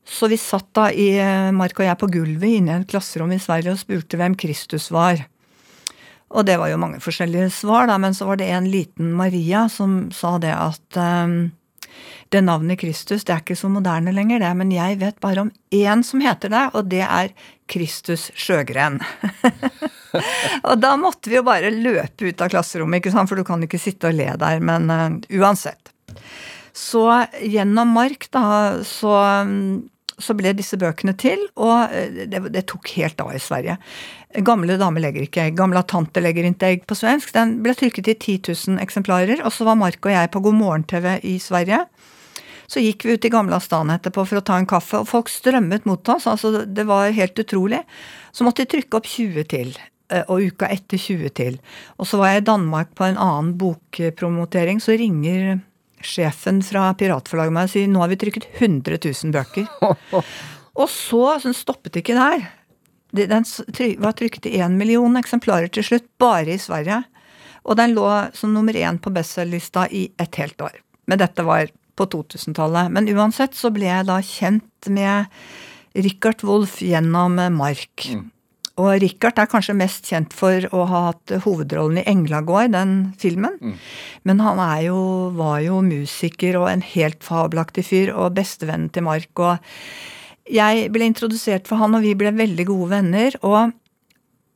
så, vi satt da i Mark og jeg på gulvet inne i et klasserom i Sverige og spurte hvem Kristus var. Og det var jo mange forskjellige svar, da, men så var det en liten Maria som sa det at um, det navnet Kristus det er ikke så moderne lenger, det, men jeg vet bare om én som heter det, og det er Kristus Sjøgren. og da måtte vi jo bare løpe ut av klasserommet, ikke sant? for du kan ikke sitte og le der. Men uh, uansett. Så gjennom Mark, da, så, så ble disse bøkene til, og eh, det, det, tok helt av i Sverige. Gamle dame legger ikke egg. Gamle tante legger ikke egg på svensk. Den ble trykket i 10 000 eksemplarer, og så var Mark og jeg på God morgen-TV i Sverige. Så gikk vi ut i Gamla stan etterpå for å ta en kaffe, og folk strømmet mot oss. altså Det var helt utrolig. Så måtte de trykke opp 20 til. Eh, og uka etter 20 til. Og så var jeg i Danmark på en annen bokpromotering. Så ringer sjefen fra Piratforlaget meg og si nå har vi trykket 100 000 bøker. og så, så stoppet ikke der. Den var trykket i én million eksemplarer til slutt, bare i Sverige. Og den lå som nummer én på bestselgerlista i et helt år. Men dette var på 2000-tallet. Men uansett så ble jeg da kjent med Richard Wolff gjennom Mark. Mm. Og Richard er kanskje mest kjent for å ha hatt hovedrollen i 'Englagård', den filmen. Mm. Men han jo, var jo musiker og en helt fabelaktig fyr, og bestevennen til Mark. Og jeg ble introdusert for han, og vi ble veldig gode venner. Og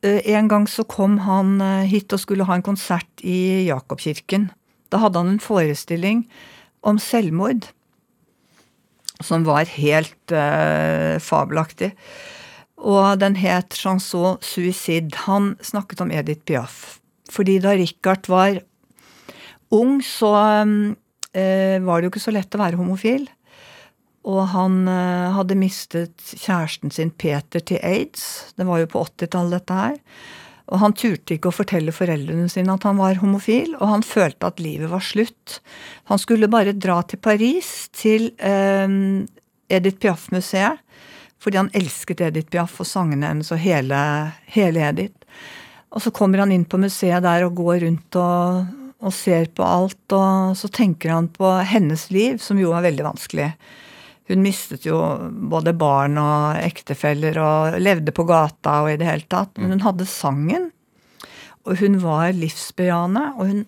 en gang så kom han hit og skulle ha en konsert i Jakobkirken. Da hadde han en forestilling om selvmord. Som var helt uh, fabelaktig. Og den het Chanson Suicide. Han snakket om Edith Piaf. Fordi da Richard var ung, så eh, var det jo ikke så lett å være homofil. Og han eh, hadde mistet kjæresten sin Peter til aids. Det var jo på 80-tallet, dette her. Og han turte ikke å fortelle foreldrene sine at han var homofil, og han følte at livet var slutt. Han skulle bare dra til Paris, til eh, Edith Piaf-museet, fordi han elsket Edith Piaf og sangene hennes og hele, hele, Edith. Og så kommer han inn på museet der og går rundt og, og ser på alt, og så tenker han på hennes liv, som jo var veldig vanskelig. Hun mistet jo både barn og ektefeller og levde på gata og i det hele tatt. Men hun hadde sangen, og hun var livsbejaende. Og hun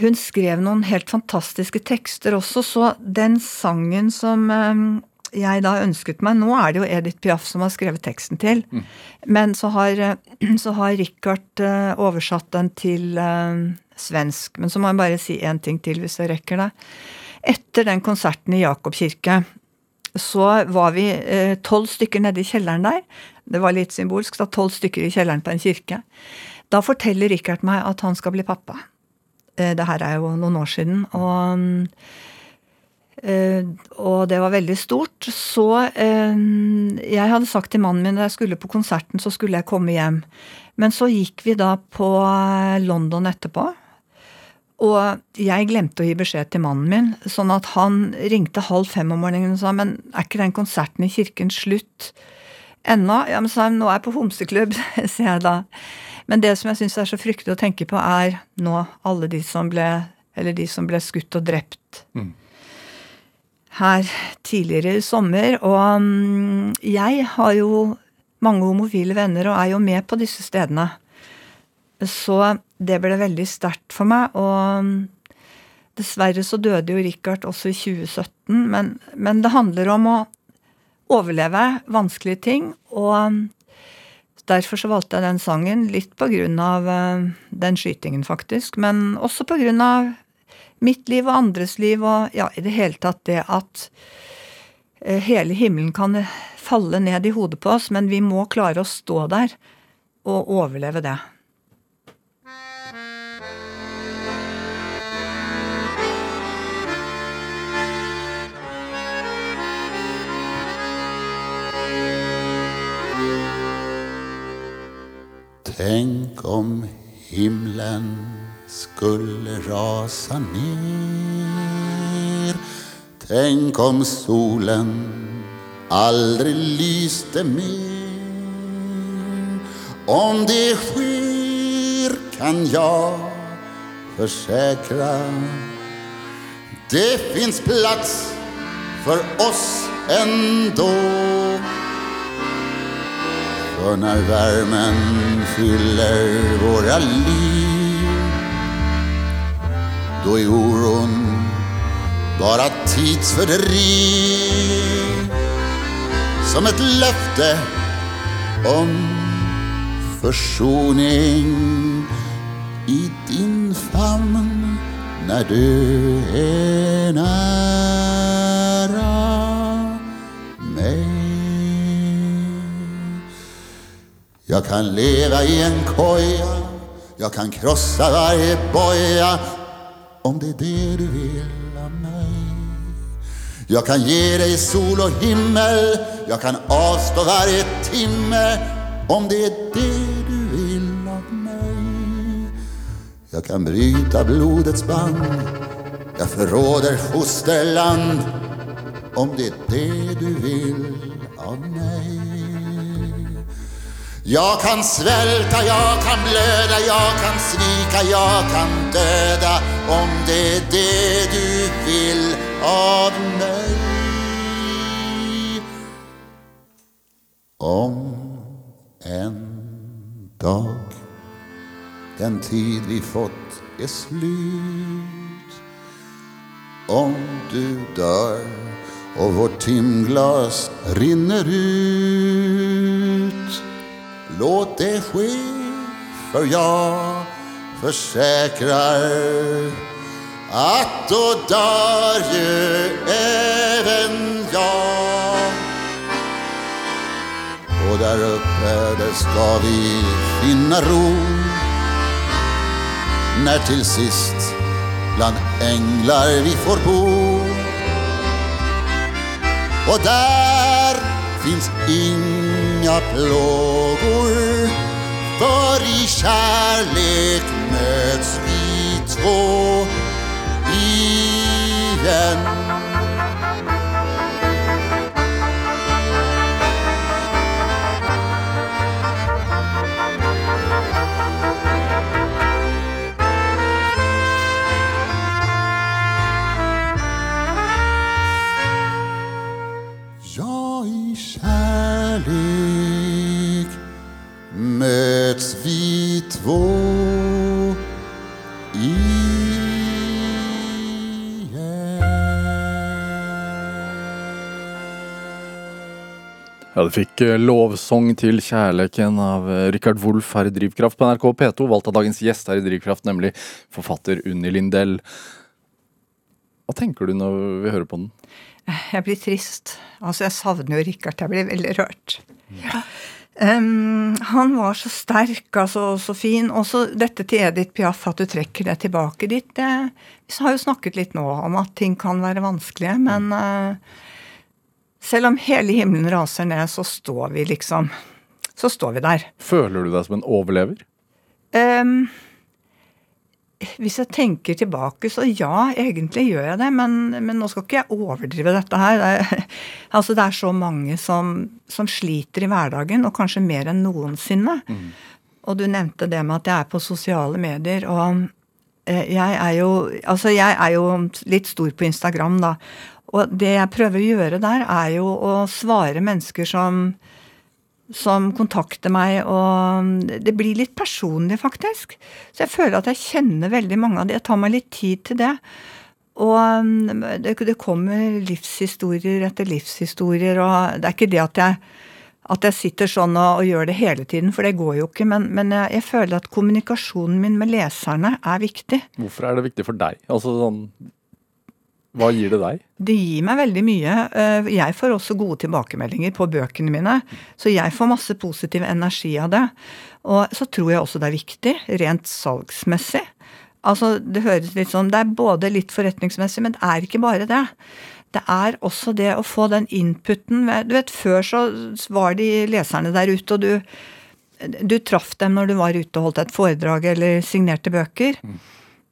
hun skrev noen helt fantastiske tekster også, så den sangen som eh, jeg da ønsket meg Nå er det jo Edith Piaf som har skrevet teksten til, mm. men så har, eh, så har Richard eh, oversatt den til svensk. Men så må jeg bare si én ting til, hvis jeg rekker det. Etter den konserten i Jakob kirke, så var vi tolv stykker nede i kjelleren der. Det var litt symbolsk, da tolv stykker i kjelleren på en kirke. Da forteller Richard meg at han skal bli pappa. Eh, det her er jo noen år siden. Og, eh, og det var veldig stort. Så eh, jeg hadde sagt til mannen min da jeg skulle på konserten, så skulle jeg komme hjem. Men så gikk vi da på London etterpå. Og jeg glemte å gi beskjed til mannen min, sånn at han ringte halv fem om morgenen og sa men er ikke den konserten i kirken slutt ennå? Ja, men sa han nå er jeg på homseklubb, sier jeg da. Men det som jeg syns er så fryktelig å tenke på, er nå alle de som ble Eller de som ble skutt og drept mm. Her tidligere i sommer. Og um, jeg har jo mange homofile venner og er jo med på disse stedene. Så det ble veldig sterkt for meg. Og um, dessverre så døde jo Richard også i 2017. Men, men det handler om å overleve vanskelige ting. Og um, Derfor så valgte jeg den sangen, litt på grunn av den skytingen, faktisk. Men også på grunn av mitt liv og andres liv, og ja, i det hele tatt det at uh, hele himmelen kan falle ned i hodet på oss, men vi må klare å stå der og overleve det. Tänk om himlen skulle rasa ner Tänk om solen aldrig lyste mer. Om det sker kan jag försäkra. Det finns plats för oss ändå. För när värmen fyller våra liv då är oron bara tidsfördriv som ett löfte om försoning i din famn när du är nära Jag kan leva i en koja, jag kan krossa varje boja om det är det du vill av mig. Jag kan ge dig sol och himmel, jag kan avstå varje timme om det är det du vill av mig. Jag kan bryta blodets band, jag förråder fosterland om det är det du vill av mig. Jag kan svälta, jag kan blöda, jag kan svika, jag kan döda om det er det du vil av meg. Om en dag den tid vi fått er slut om du dør og vårt timglas rinner ut Låt det ske, for jag försäkrar att då dör ju även jag. Och där uppe, där ska vi finna ro när till sist bland änglar vi får bo. Och där finns inga plågor för i kärlek møts vi två igen Ja, du fikk eh, lovsang til kjærleiken av Richard Rikard Wolff her i Drivkraft på NRK P2, valgt av dagens gjest her i Drivkraft, nemlig forfatter Unni Lindell. Hva tenker du når vi hører på den? Jeg blir trist. Altså, jeg savner jo Rikard. Jeg blir veldig rørt. Ja. Um, han var så sterk, altså, så fin. Og så dette til Edith Piaf, at du trekker det tilbake dit. Det, vi har jo snakket litt nå om at ting kan være vanskelige, men uh, selv om hele himmelen raser ned, så står vi liksom Så står vi der. Føler du deg som en overlever? Um, hvis jeg tenker tilbake, så ja, egentlig gjør jeg det. Men, men nå skal ikke jeg overdrive dette her. Det er, altså det er så mange som, som, sliter i hverdagen, og kanskje mer enn noensinne. Mm. Og du nevnte det med at jeg er på sosiale medier. og eh, jeg er jo altså jeg er jo litt stor på Instagram, da. Og det jeg prøver å gjøre der, er jo å svare mennesker som som kontakter meg, og det blir litt personlig, faktisk. Så jeg føler at jeg kjenner veldig mange av de. Jeg tar meg litt tid til det. Og um, det, det kommer livshistorier etter livshistorier, og det er ikke det at jeg, at jeg sitter sånn og, og, gjør det hele tiden, for det går jo ikke. Men, men jeg, jeg, føler at kommunikasjonen min med leserne er viktig. Hvorfor er det viktig for deg? Altså sånn hva gir det deg? Det gir meg veldig mye. Eh, jeg får også gode tilbakemeldinger på bøkene mine. Så jeg får masse positiv energi av det. Og så tror jeg også det er viktig, rent salgsmessig. Altså, Det høres litt sånn Det er både litt forretningsmessig, men det er ikke bare det. Det er også det å få den inputen Du vet, før så var de leserne der ute, og du, du traff dem når du var ute og holdt et foredrag eller signerte bøker. Mm.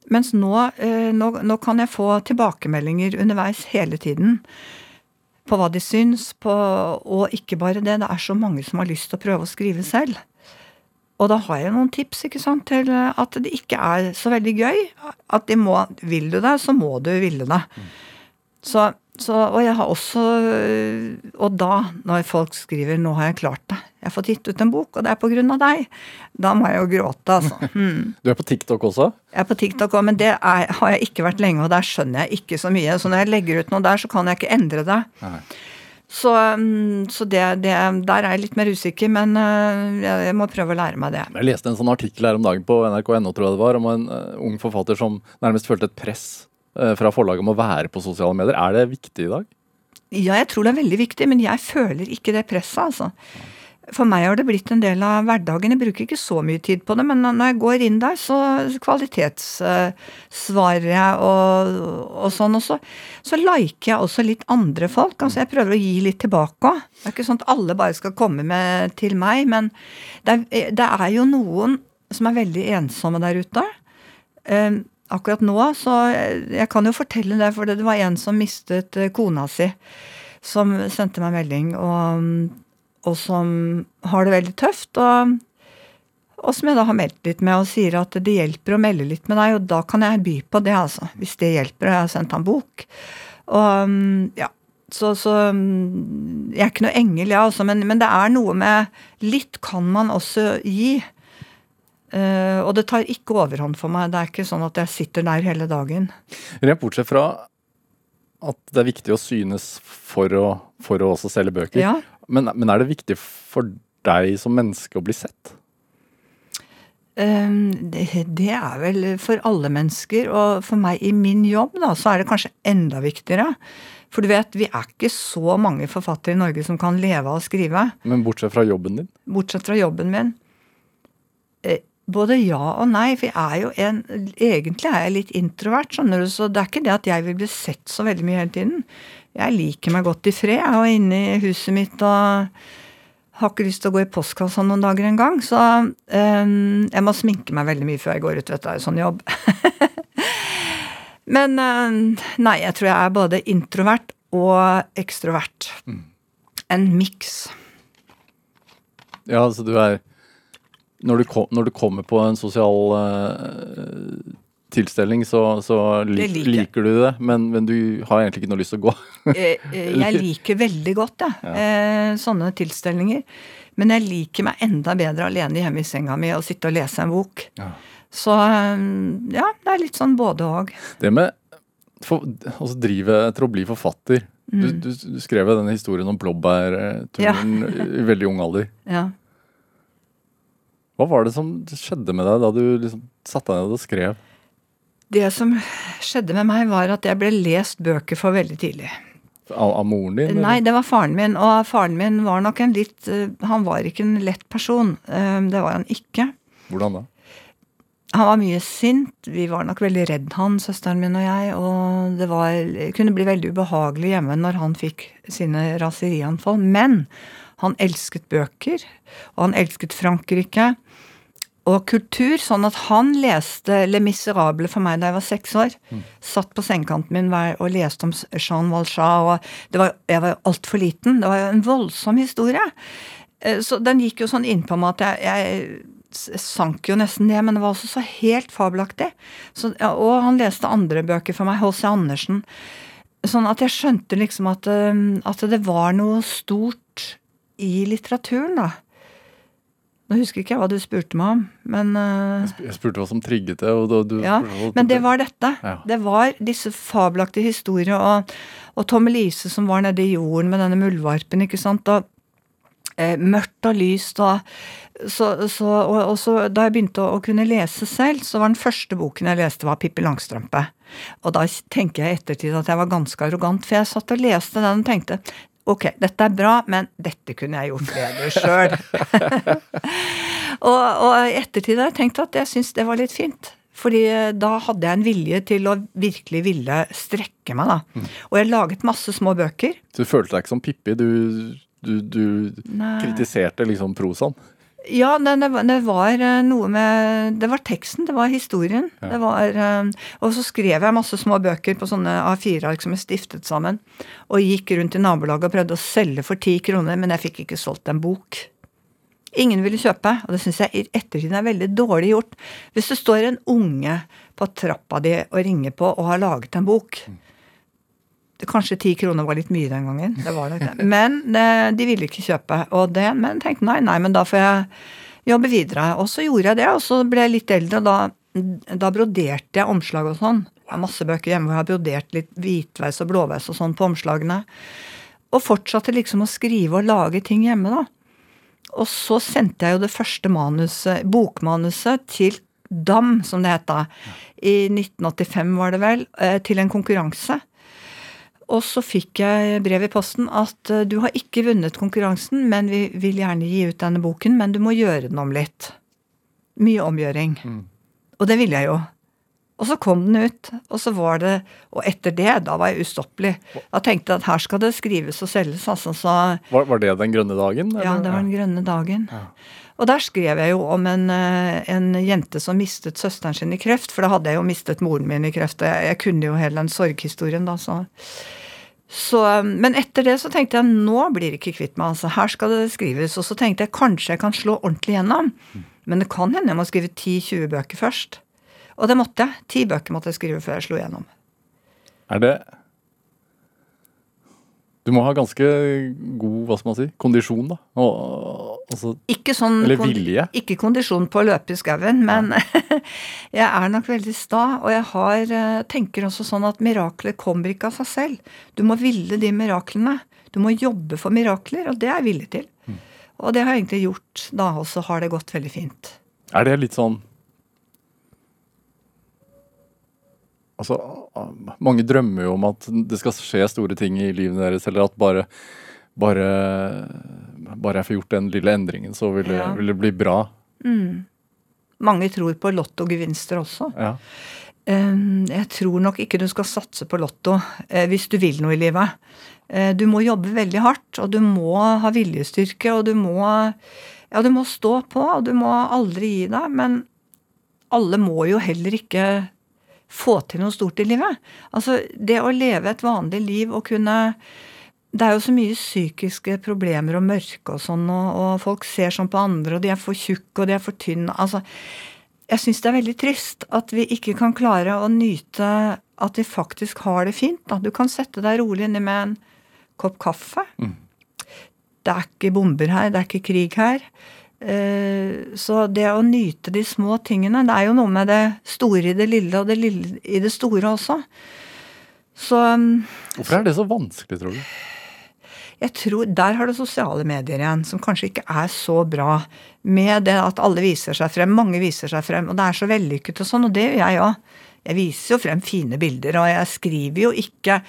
Mens nå, eh, nå, nå, kan jeg få tilbakemeldinger underveis hele tiden på hva de syns, på, og ikke bare det. Det er så mange som har lyst til å prøve å skrive selv. Og da har jeg noen tips ikke sant, til at det ikke er så veldig gøy. At de må Vil du det, så må du ville det. Så så, og jeg har også Og da, når folk skriver 'nå har jeg klart det', jeg har fått gitt ut en bok, og det er på grunn av deg, da må jeg jo gråte, altså. Mm. Du er på TikTok også? Jeg er på TikTok òg, men det er, har jeg ikke vært lenge, og der skjønner jeg ikke så mye. Så når jeg legger ut noe der, så kan jeg ikke endre det. Nei. Så, mm, så det, det, der er jeg litt mer usikker, men øh, jeg må prøve å lære meg det. Jeg leste en sånn artikkel her om dagen på nrk.no, tror jeg det var, om en ung forfatter som nærmest følte et press fra forlaget om å være på sosiale medier. Er det viktig i dag? Ja, jeg tror det er veldig viktig, men jeg føler ikke det presset, altså. For meg har det blitt en del av hverdagen. Jeg bruker ikke så mye tid på det, men når jeg går inn der, så kvalitetssvarer jeg og, og sånn. Og så, så liker jeg også litt andre folk. Altså jeg prøver å gi litt tilbake òg. Det er ikke sånn at alle bare skal komme med til meg, men det er, det er jo noen som er veldig ensomme der ute. Um, akkurat nå, så jeg kan jo fortelle det, for det var en som mistet eh, kona si, som sendte meg melding, og, og som har det veldig tøft. og og som jeg da har meldt litt med og sier at det hjelper å melde litt med deg, og da kan jeg by på det, altså. Hvis det hjelper. Og jeg har sendt han bok. Og ja, så, så, Jeg er ikke noe engel, jeg, altså, men, men det er noe med Litt kan man også gi. Uh, og det tar ikke overhånd for meg. Det er ikke sånn at jeg sitter der hele dagen. Rent bortsett fra at det er viktig å synes for å, for å også selge bøker. Ja. Men, men, er det viktig for deg som menneske å bli sett? Um, det, det, er vel for alle mennesker. Og for meg i min jobb, da, så er det kanskje enda viktigere. For du vet, vi er ikke så mange forfattere i Norge som kan leve av å skrive. Men bortsett fra jobben din? Bortsett fra jobben min. Både ja og nei, for jeg er jo en Egentlig er jeg litt introvert, skjønner du, så det er ikke det at jeg vil bli sett så veldig mye hele tiden. Jeg liker meg godt i fred. Jeg er inne i huset mitt og har ikke lyst til å gå i postkassa noen dager engang. Så um, jeg må sminke meg veldig mye før jeg går ut, vet du. Det er jo sånn jobb. Men um, nei, jeg tror jeg er både introvert og ekstrovert. Mm. En miks. Ja, altså du er når du, kom, når du, kommer på en sosial uh, tilstelning, så, så lik, liker. liker. du det, men, men, du har egentlig ikke noe lyst til å gå? Eh, eh, jeg liker veldig godt ja. ja. sånne tilstelninger. Men jeg liker meg enda bedre alene hjemme i senga mi og sitte og lese en bok. Ja. Så ja, det er litt sånn både og. Det med å drive etter å bli forfatter, Du, du, du skrev denne historien om blåbærturen i veldig ung alder. Ja. Hva var det som skjedde med deg da du liksom satte deg ned og skrev? Det som skjedde med meg, var at jeg ble lest bøker for veldig tidlig. Av, av moren din? eller? Nei, det var faren min, og faren min var nok en litt eh, Han var ikke en lett person. Eh, Det var han ikke. Hvordan da? Han var mye sint. Vi var nok veldig redd han, søsteren min og jeg. Og det var, kunne bli veldig ubehagelig hjemme når han fikk sine raserianfall. Men han elsket bøker, og han elsket Frankrike og kultur. Sånn at han leste Le Miserable for meg da jeg var seks år. Satt på sengekanten min og leste om Jean Valjean. Og det var, jeg var altfor liten. Det var jo en voldsom historie. Eh, Så den gikk jo sånn innpå meg at jeg, jeg sank jo nesten ned, men det var også så helt fabelaktig. Så, og han leste andre bøker for meg, H.C. Andersen. Sånn at jeg skjønte liksom at, eh, at det var noe stort i litteraturen, da. Nå husker ikke jeg hva du spurte meg om, men uh, Jeg spurte hva som trigget det. Og da, du, ja, men det var dette. Ja. Det var disse fabelaktige historier, og, og Tom Elise som var nede i jorden med denne muldvarpen, ikke sant. Og, eh, mørkt og lyst og så, så, og, og så Da jeg begynte å, å kunne lese selv, så var den første boken jeg leste, var Pippi Langstrømpe. Og da tenker jeg i ettertid at jeg var ganske arrogant, for jeg satt og leste den og tenkte Ok, dette er bra, men dette kunne jeg gjort bedre sjøl. og, i ettertid har jeg tenkt at jeg syns det var litt fint. Fordi eh, da hadde jeg en vilje til å virkelig ville strekke meg, da. Og jeg laget masse små bøker. Du følte deg ikke som Pippi. Du, du, du kritiserte liksom prosaen. Ja, det, det, var- eh, noe med Det var teksten, det var historien. Det var, eh, og så skrev jeg masse små bøker på sånne A4-ark som er stiftet sammen. Og gikk rundt i nabolaget og prøvde å selge for ti kroner, men jeg fikk ikke solgt en bok. Ingen ville kjøpe, og det syns jeg i ettertid er veldig dårlig gjort. Hvis det står en unge på trappa di og ringer på og har laget en bok det, Kanskje ti kroner var litt mye den gangen, det var det. Men eh, de ville ikke kjøpe. Og det, men tenkte nei, nei, men da får jeg jobbe videre. Og så gjorde jeg det, og så ble jeg litt eldre, og da, da broderte jeg omslag og sånn. Jeg har masse bøker hjemme hvor jeg har brodert litt hvitveis og blåveis og sånn på omslagene. Og fortsatte liksom å skrive og lage ting hjemme, da. Og så sendte jeg jo det første manuset, bokmanuset til DAM, som det het da. I 1985 var det vel, eh, til en konkurranse. Og så fikk jeg brev i posten at eh, du har ikke vunnet konkurransen, men vi vil gjerne gi ut denne boken, men du må gjøre den om litt. Mye omgjøring. Og det ville jeg jo. Og så kom den ut, og så var det Og etter det, da var jeg ustoppelig. Da tenkte jeg at her skal det skrives og selges, altså. Så Var, var det den grønne dagen? ja, det var den grønne dagen. Og der skrev jeg jo om en, eh, en jente som mistet søsteren sin i kreft, for da hadde jeg jo mistet moren min i kreft, og jeg, jeg kunne jo hele den sorghistorien, da, så så, men etter det så tenkte jeg nå blir det ikke kvitt meg. altså Her skal det skrives. Og så tenkte jeg kanskje jeg kan slå ordentlig gjennom. Men det kan hende jeg må skrive 10-20 bøker først. Og det måtte jeg. Ti bøker måtte jeg skrive før jeg slo gjennom. Er det Du må ha ganske god hva skal man si, kondisjon, da. Og, altså, Ikke sånn Eller vilje. Ikke kondisjon på å løpe i skauen, men jeg er nok veldig sta. Og jeg har, eh, tenker også sånn at mirakler kommer ikke av seg selv. Du må ville de miraklene. Du må jobbe for mirakler, og det er jeg villig til. Mm. Og det har jeg egentlig gjort da, og så har det gått veldig fint. er det litt sånn Altså, mange drømmer jo om at det skal skje store ting i livet deres, eller at bare bare, bare jeg får gjort den lille endringen, så vil det, vil det bli bra. Mange tror på lottogevinster også. Ja. Eh, Jeg tror nok ikke du skal satse på lotto eh, hvis du vil noe i livet. Eh, Du må jobbe veldig hardt, og du må ha viljestyrke, og du må Ja, du må stå på, og du må aldri gi deg, men alle må jo heller ikke få til noe stort i livet. Altså, det å leve et vanlig liv og kunne det er jo så mye psykiske problemer og mørke og sånn, og, og folk ser sånn på andre, og de er for tjukke, og de er for tynne. Altså, jeg syns det er veldig trist at vi ikke kan klare å nyte at vi faktisk har det fint. Da. Du kan sette deg rolig inni med en kopp kaffe. Det er ikke bomber her, det er ikke krig her. Eh, Så det å nyte de små tingene Det er jo noe med det store i det lille og det lille i det store også. Så um, Hvorfor er det så vanskelig, tror du? Jeg tror der har det sosiale medier igjen, som kanskje ikke er så bra. Med det at alle viser seg frem, mange viser seg frem, og det er så vellykket og sånn, og det gjør jeg òg. Jeg viser jo frem fine bilder, og jeg skriver jo ikke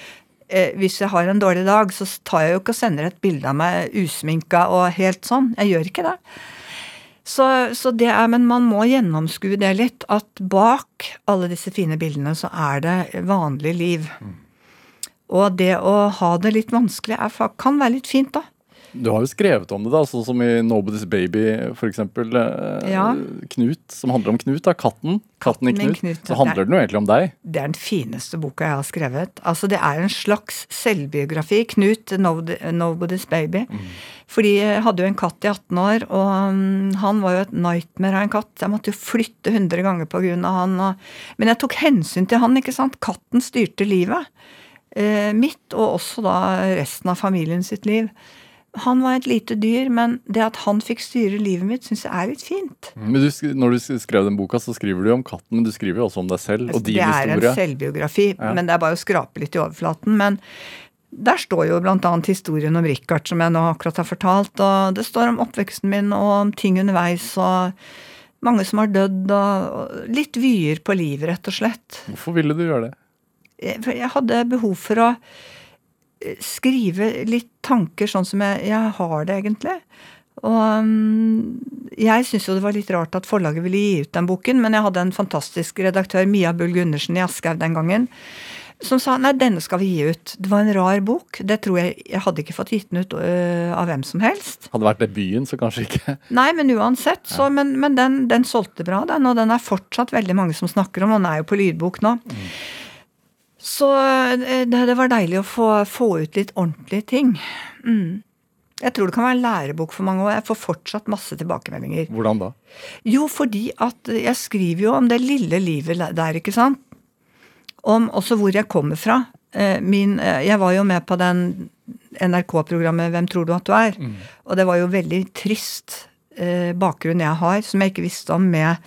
eh, Hvis jeg har en dårlig dag, så tar jeg jo ikke og sender et bilde av meg usminka og helt sånn. Jeg gjør ikke det. Så, så det er, Men man må gjennomskue det litt, at bak alle disse fine bildene så er det vanlig liv. Og det å ha det litt vanskelig er, kan være litt fint, da. Du har jo skrevet om det, da, sånn som i 'Nobody's Baby', eksempel. eh, Ja. Knut, som handler om Knut, da. Katten. Katten i Knut. Knut, Så handler den jo egentlig om deg. Det er den fineste boka jeg har skrevet. Altså, det er en slags selvbiografi. Knut, Nobody's Baby. Fordi jeg hadde jo en katt i 18 år, og mm, han var jo et nightmare av en katt. Jeg måtte jo flytte 100 ganger av han. Og, men jeg tok hensyn til han, ikke sant. Katten styrte livet. Eh, mitt, og også da resten av familien sitt liv. Han var et lite dyr, men det at han fikk styre livet mitt, syns jeg er litt fint. Men du, når du skrev den boka, så skriver du om katten, men du skriver jo også om deg selv og din det er historie. en selvbiografi, Ja. men det er bare å skrape litt i overflaten. Men der står jo annet historien om Richard, som jeg nå akkurat har fortalt. Og det står om oppveksten min og om ting underveis og mange som har dødd, og litt vyer på livet, rett og slett. Hvorfor ville du gjøre det? Jeg- For jeg hadde behov for å eh, skrive litt tanker sånn som jeg, jeg har det, egentlig. Og mm, jeg syns jo det var litt rart at forlaget ville gi ut den boken, men jeg hadde en fantastisk redaktør, Mia Bull Gundersen i Aschehoug den gangen, som sa nei, denne skal vi gi ut. Det var en rar bok. Det tror jeg Jeg hadde ikke fått gitt den ut øh, av hvem som helst. Hadde vært debuten, så kanskje ikke. Nei, men uansett. Så, men men den, den solgte bra, den. Og den er fortsatt veldig mange som snakker om. Og den er jo på lydbok nå. Så eh, det, det var deilig å få, få ut litt ordentlige ting. Mm. Jeg tror det kan være en lærebok for mange, og jeg får fortsatt masse tilbakemeldinger. Hvordan da? Jo, fordi at jeg skriver jo om det lille livet der, ikke sant? Om også hvor jeg kommer fra. Eh, Min, eh, jeg var jo med på den NRK-programmet Hvem tror du at du er? Og det var jo veldig trist bakgrunn jeg har, som jeg ikke visste om, med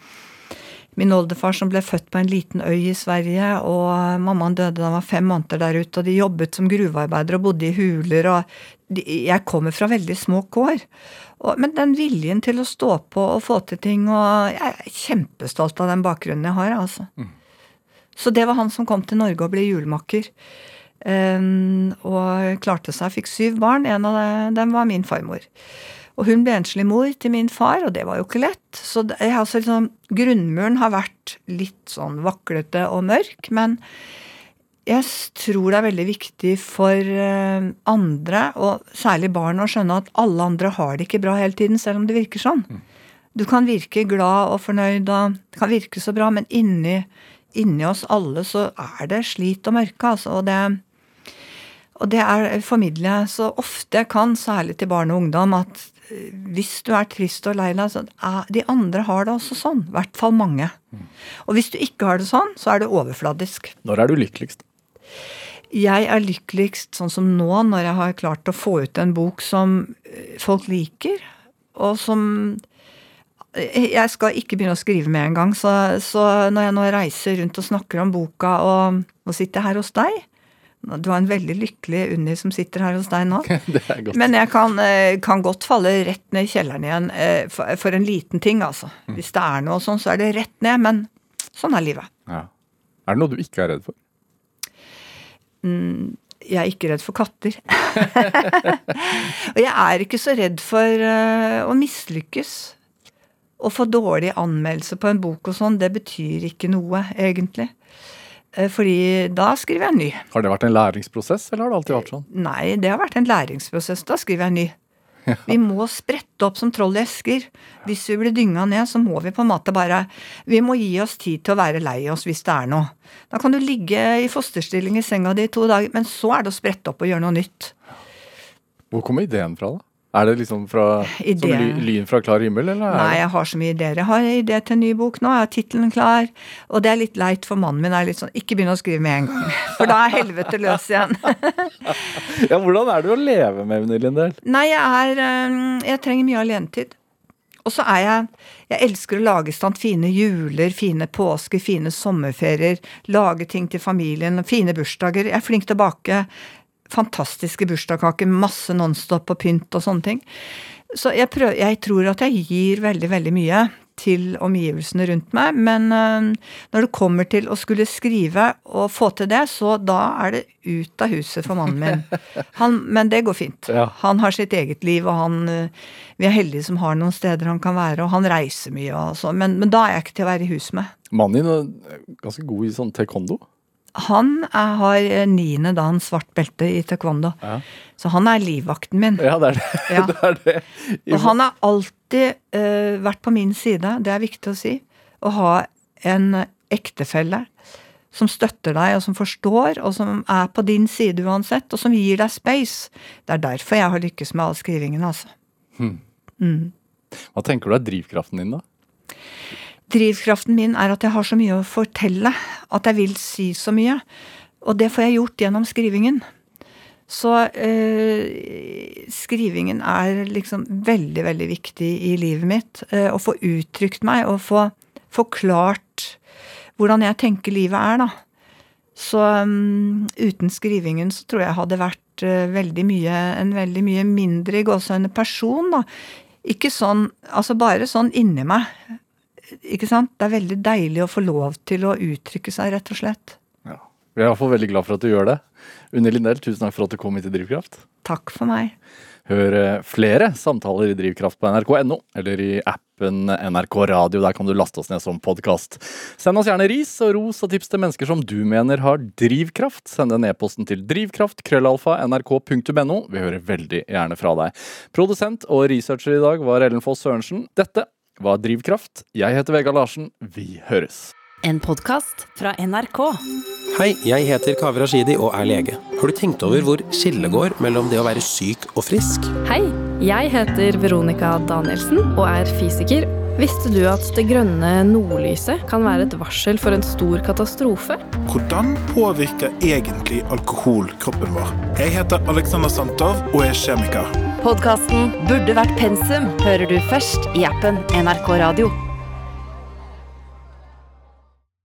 min oldefar som ble født på en liten øy i Sverige, og mammaen døde da han var fem måneder der ute, og de jobbet som gruvearbeidere og bodde i huler, og de, jeg kommer fra veldig små kår. Og, men den viljen til å stå på og få til ting, og jeg er kjempestolt av den bakgrunnen jeg har, altså. Så det var han som kom til Norge og ble julemakker. Um, og klarte seg, fikk syv barn. En av dem var min farmor. Og hun ble enslig mor til min far, og det var jo ikke lett. Så det, jeg, har altså, liksom, grunnmuren har vært litt sånn vaklete og mørk, men jeg tror det er veldig viktig for eh, andre, og særlig barn, å skjønne at alle andre har det ikke bra hele tiden, selv om det virker sånn. Du kan virke glad og fornøyd, og det kan virke så bra, men inni, inni oss alle så er det slit og mørke, altså. Og det, og det er formidler jeg så ofte jeg kan, særlig til barn og ungdom, at hvis du er trist og lei deg, så de andre har det også sånn. I hvert fall mange. Og hvis du ikke har det sånn, så er det overfladisk. Når er du lykkeligst? Jeg er lykkeligst sånn som nå, når jeg har klart å få ut en bok som eh, folk liker, og som eh, Jeg skal ikke begynne å skrive med en gang, så, så når jeg nå reiser rundt og snakker om boka, og og sitter her hos deg Du har en veldig lykkelig Unni som sitter her hos deg nå. Men jeg kan, eh, kan godt falle rett ned i kjelleren igjen eh, for, for en liten ting, altså. Hvis det er noe sånn, så er det rett ned, men sånn er livet. Ja. Er det noe du ikke er redd for? Jeg er ikke redd for katter. og jeg er ikke så redd for eh, å mislykkes. Å få dårlig anmeldelse på en bok og sånn, det betyr ikke noe, egentlig. Eh, Fordi da skriver jeg ny. Har det vært en læringsprosess, eller har det alltid vært sånn? Nei, det har vært en læringsprosess. Da skriver jeg ny. Vi må sprette opp som troll i esker. Hvis vi blir dynga ned, så må vi på en måte bare Vi må gi oss tid til å være lei oss hvis det er noe. Da kan du ligge i fosterstilling i senga di i to dager, men så er det å sprette opp og gjøre noe nytt. Hvor kommer ideen fra, da? Er det liksom fra som ly, lyn fra klar himmel, eller? er Nei, jeg har så mye ideer. Jeg har idé til en ny bok nå, jeg har tittelen klar. Og det er litt leit, for mannen min er litt sånn Ikke begynn å skrive med en gang. For da er helvete løs igjen. Ja, Hvordan er det å leve med Unni Lindell? Nei, jeg er Jeg trenger mye alenetid. Og så er jeg Jeg elsker å lage i stand fine juler, fine påsker, fine sommerferier. Lage ting til familien, fine bursdager. Jeg er flink til å bake fantastiske bursdagskaker, masse Nonstop og pynt og sånne ting. Så jeg, prøver, jeg tror at jeg gir veldig, veldig mye til omgivelsene rundt meg. Men øh, når det kommer til å skulle skrive og få til det, så da er det ut av huset for mannen min. Han, men det går fint. Ja. Han har sitt eget liv, og han øh, Vi er heldige som har noen steder han kan være, og han reiser mye og sånn. Men, men da er jeg ikke til å være i hus med. Mannen din er ganske god i sånn taekwondo. Han er, har eh, niende dan svart belte i taekwondo. Ja. Så han er livvakten min. Ja, det er det. Ja. det, er det. I- Og han har alltid uh, vært på min side, det er viktig å si. Å ha en ektefelle som støtter deg, og som forstår, og som er på din side uansett, og som gir deg space. Det er derfor jeg har lykkes med all skrivingen, altså. Hva tenker du er drivkraften din, da? Drivkraften min er at jeg har så mye å fortelle, at jeg vil si så mye. Og det får jeg gjort gjennom skrivingen. Så eh, skrivingen er liksom veldig, veldig viktig i livet mitt. Eh, å få uttrykt meg og få forklart hvordan jeg tenker livet er, da. Så mm, uten skrivingen så tror jeg hadde vært eh, veldig mye, en veldig mye mindre i gåseøyne person, da. Ikke sånn, altså bare sånn inni meg. Ikke sant? Det er veldig deilig å få lov til å uttrykke seg, rett og slett. Ja. Vi er fall veldig glad for at du gjør det. Unni Lindell, tusen takk for at du kom hit til Drivkraft. Takk for meg. Hør eh, flere samtaler i Drivkraft på nrk.no, eller i appen NRK Radio. Der kan du laste oss ned som podkast. Send oss gjerne ris og ros og tips til mennesker som du mener har drivkraft. Send den e-posten til drivkraft, krøllalfa, nrk.no. Vi hører veldig gjerne fra deg. Produsent og researcher i dag var Ellen Foss Sørensen. Dette var Drivkraft. Jeg heter Vegard Larsen. Vi høres. En podkast fra NRK. Hei, jeg heter Kaveh Rashidi og er lege. Har du tenkt over hvor skillet går mellom det å være syk og frisk? Hei, jeg heter Veronica Danielsen og er fysiker. Visste du at det grønne nordlyset kan være et varsel for en stor katastrofe? Hvordan påvirker egentlig alkohol kroppen vår? Jeg heter Alexander Santov og er kjemiker. Podkasten Burde vært pensum hører du først i appen NRK Radio.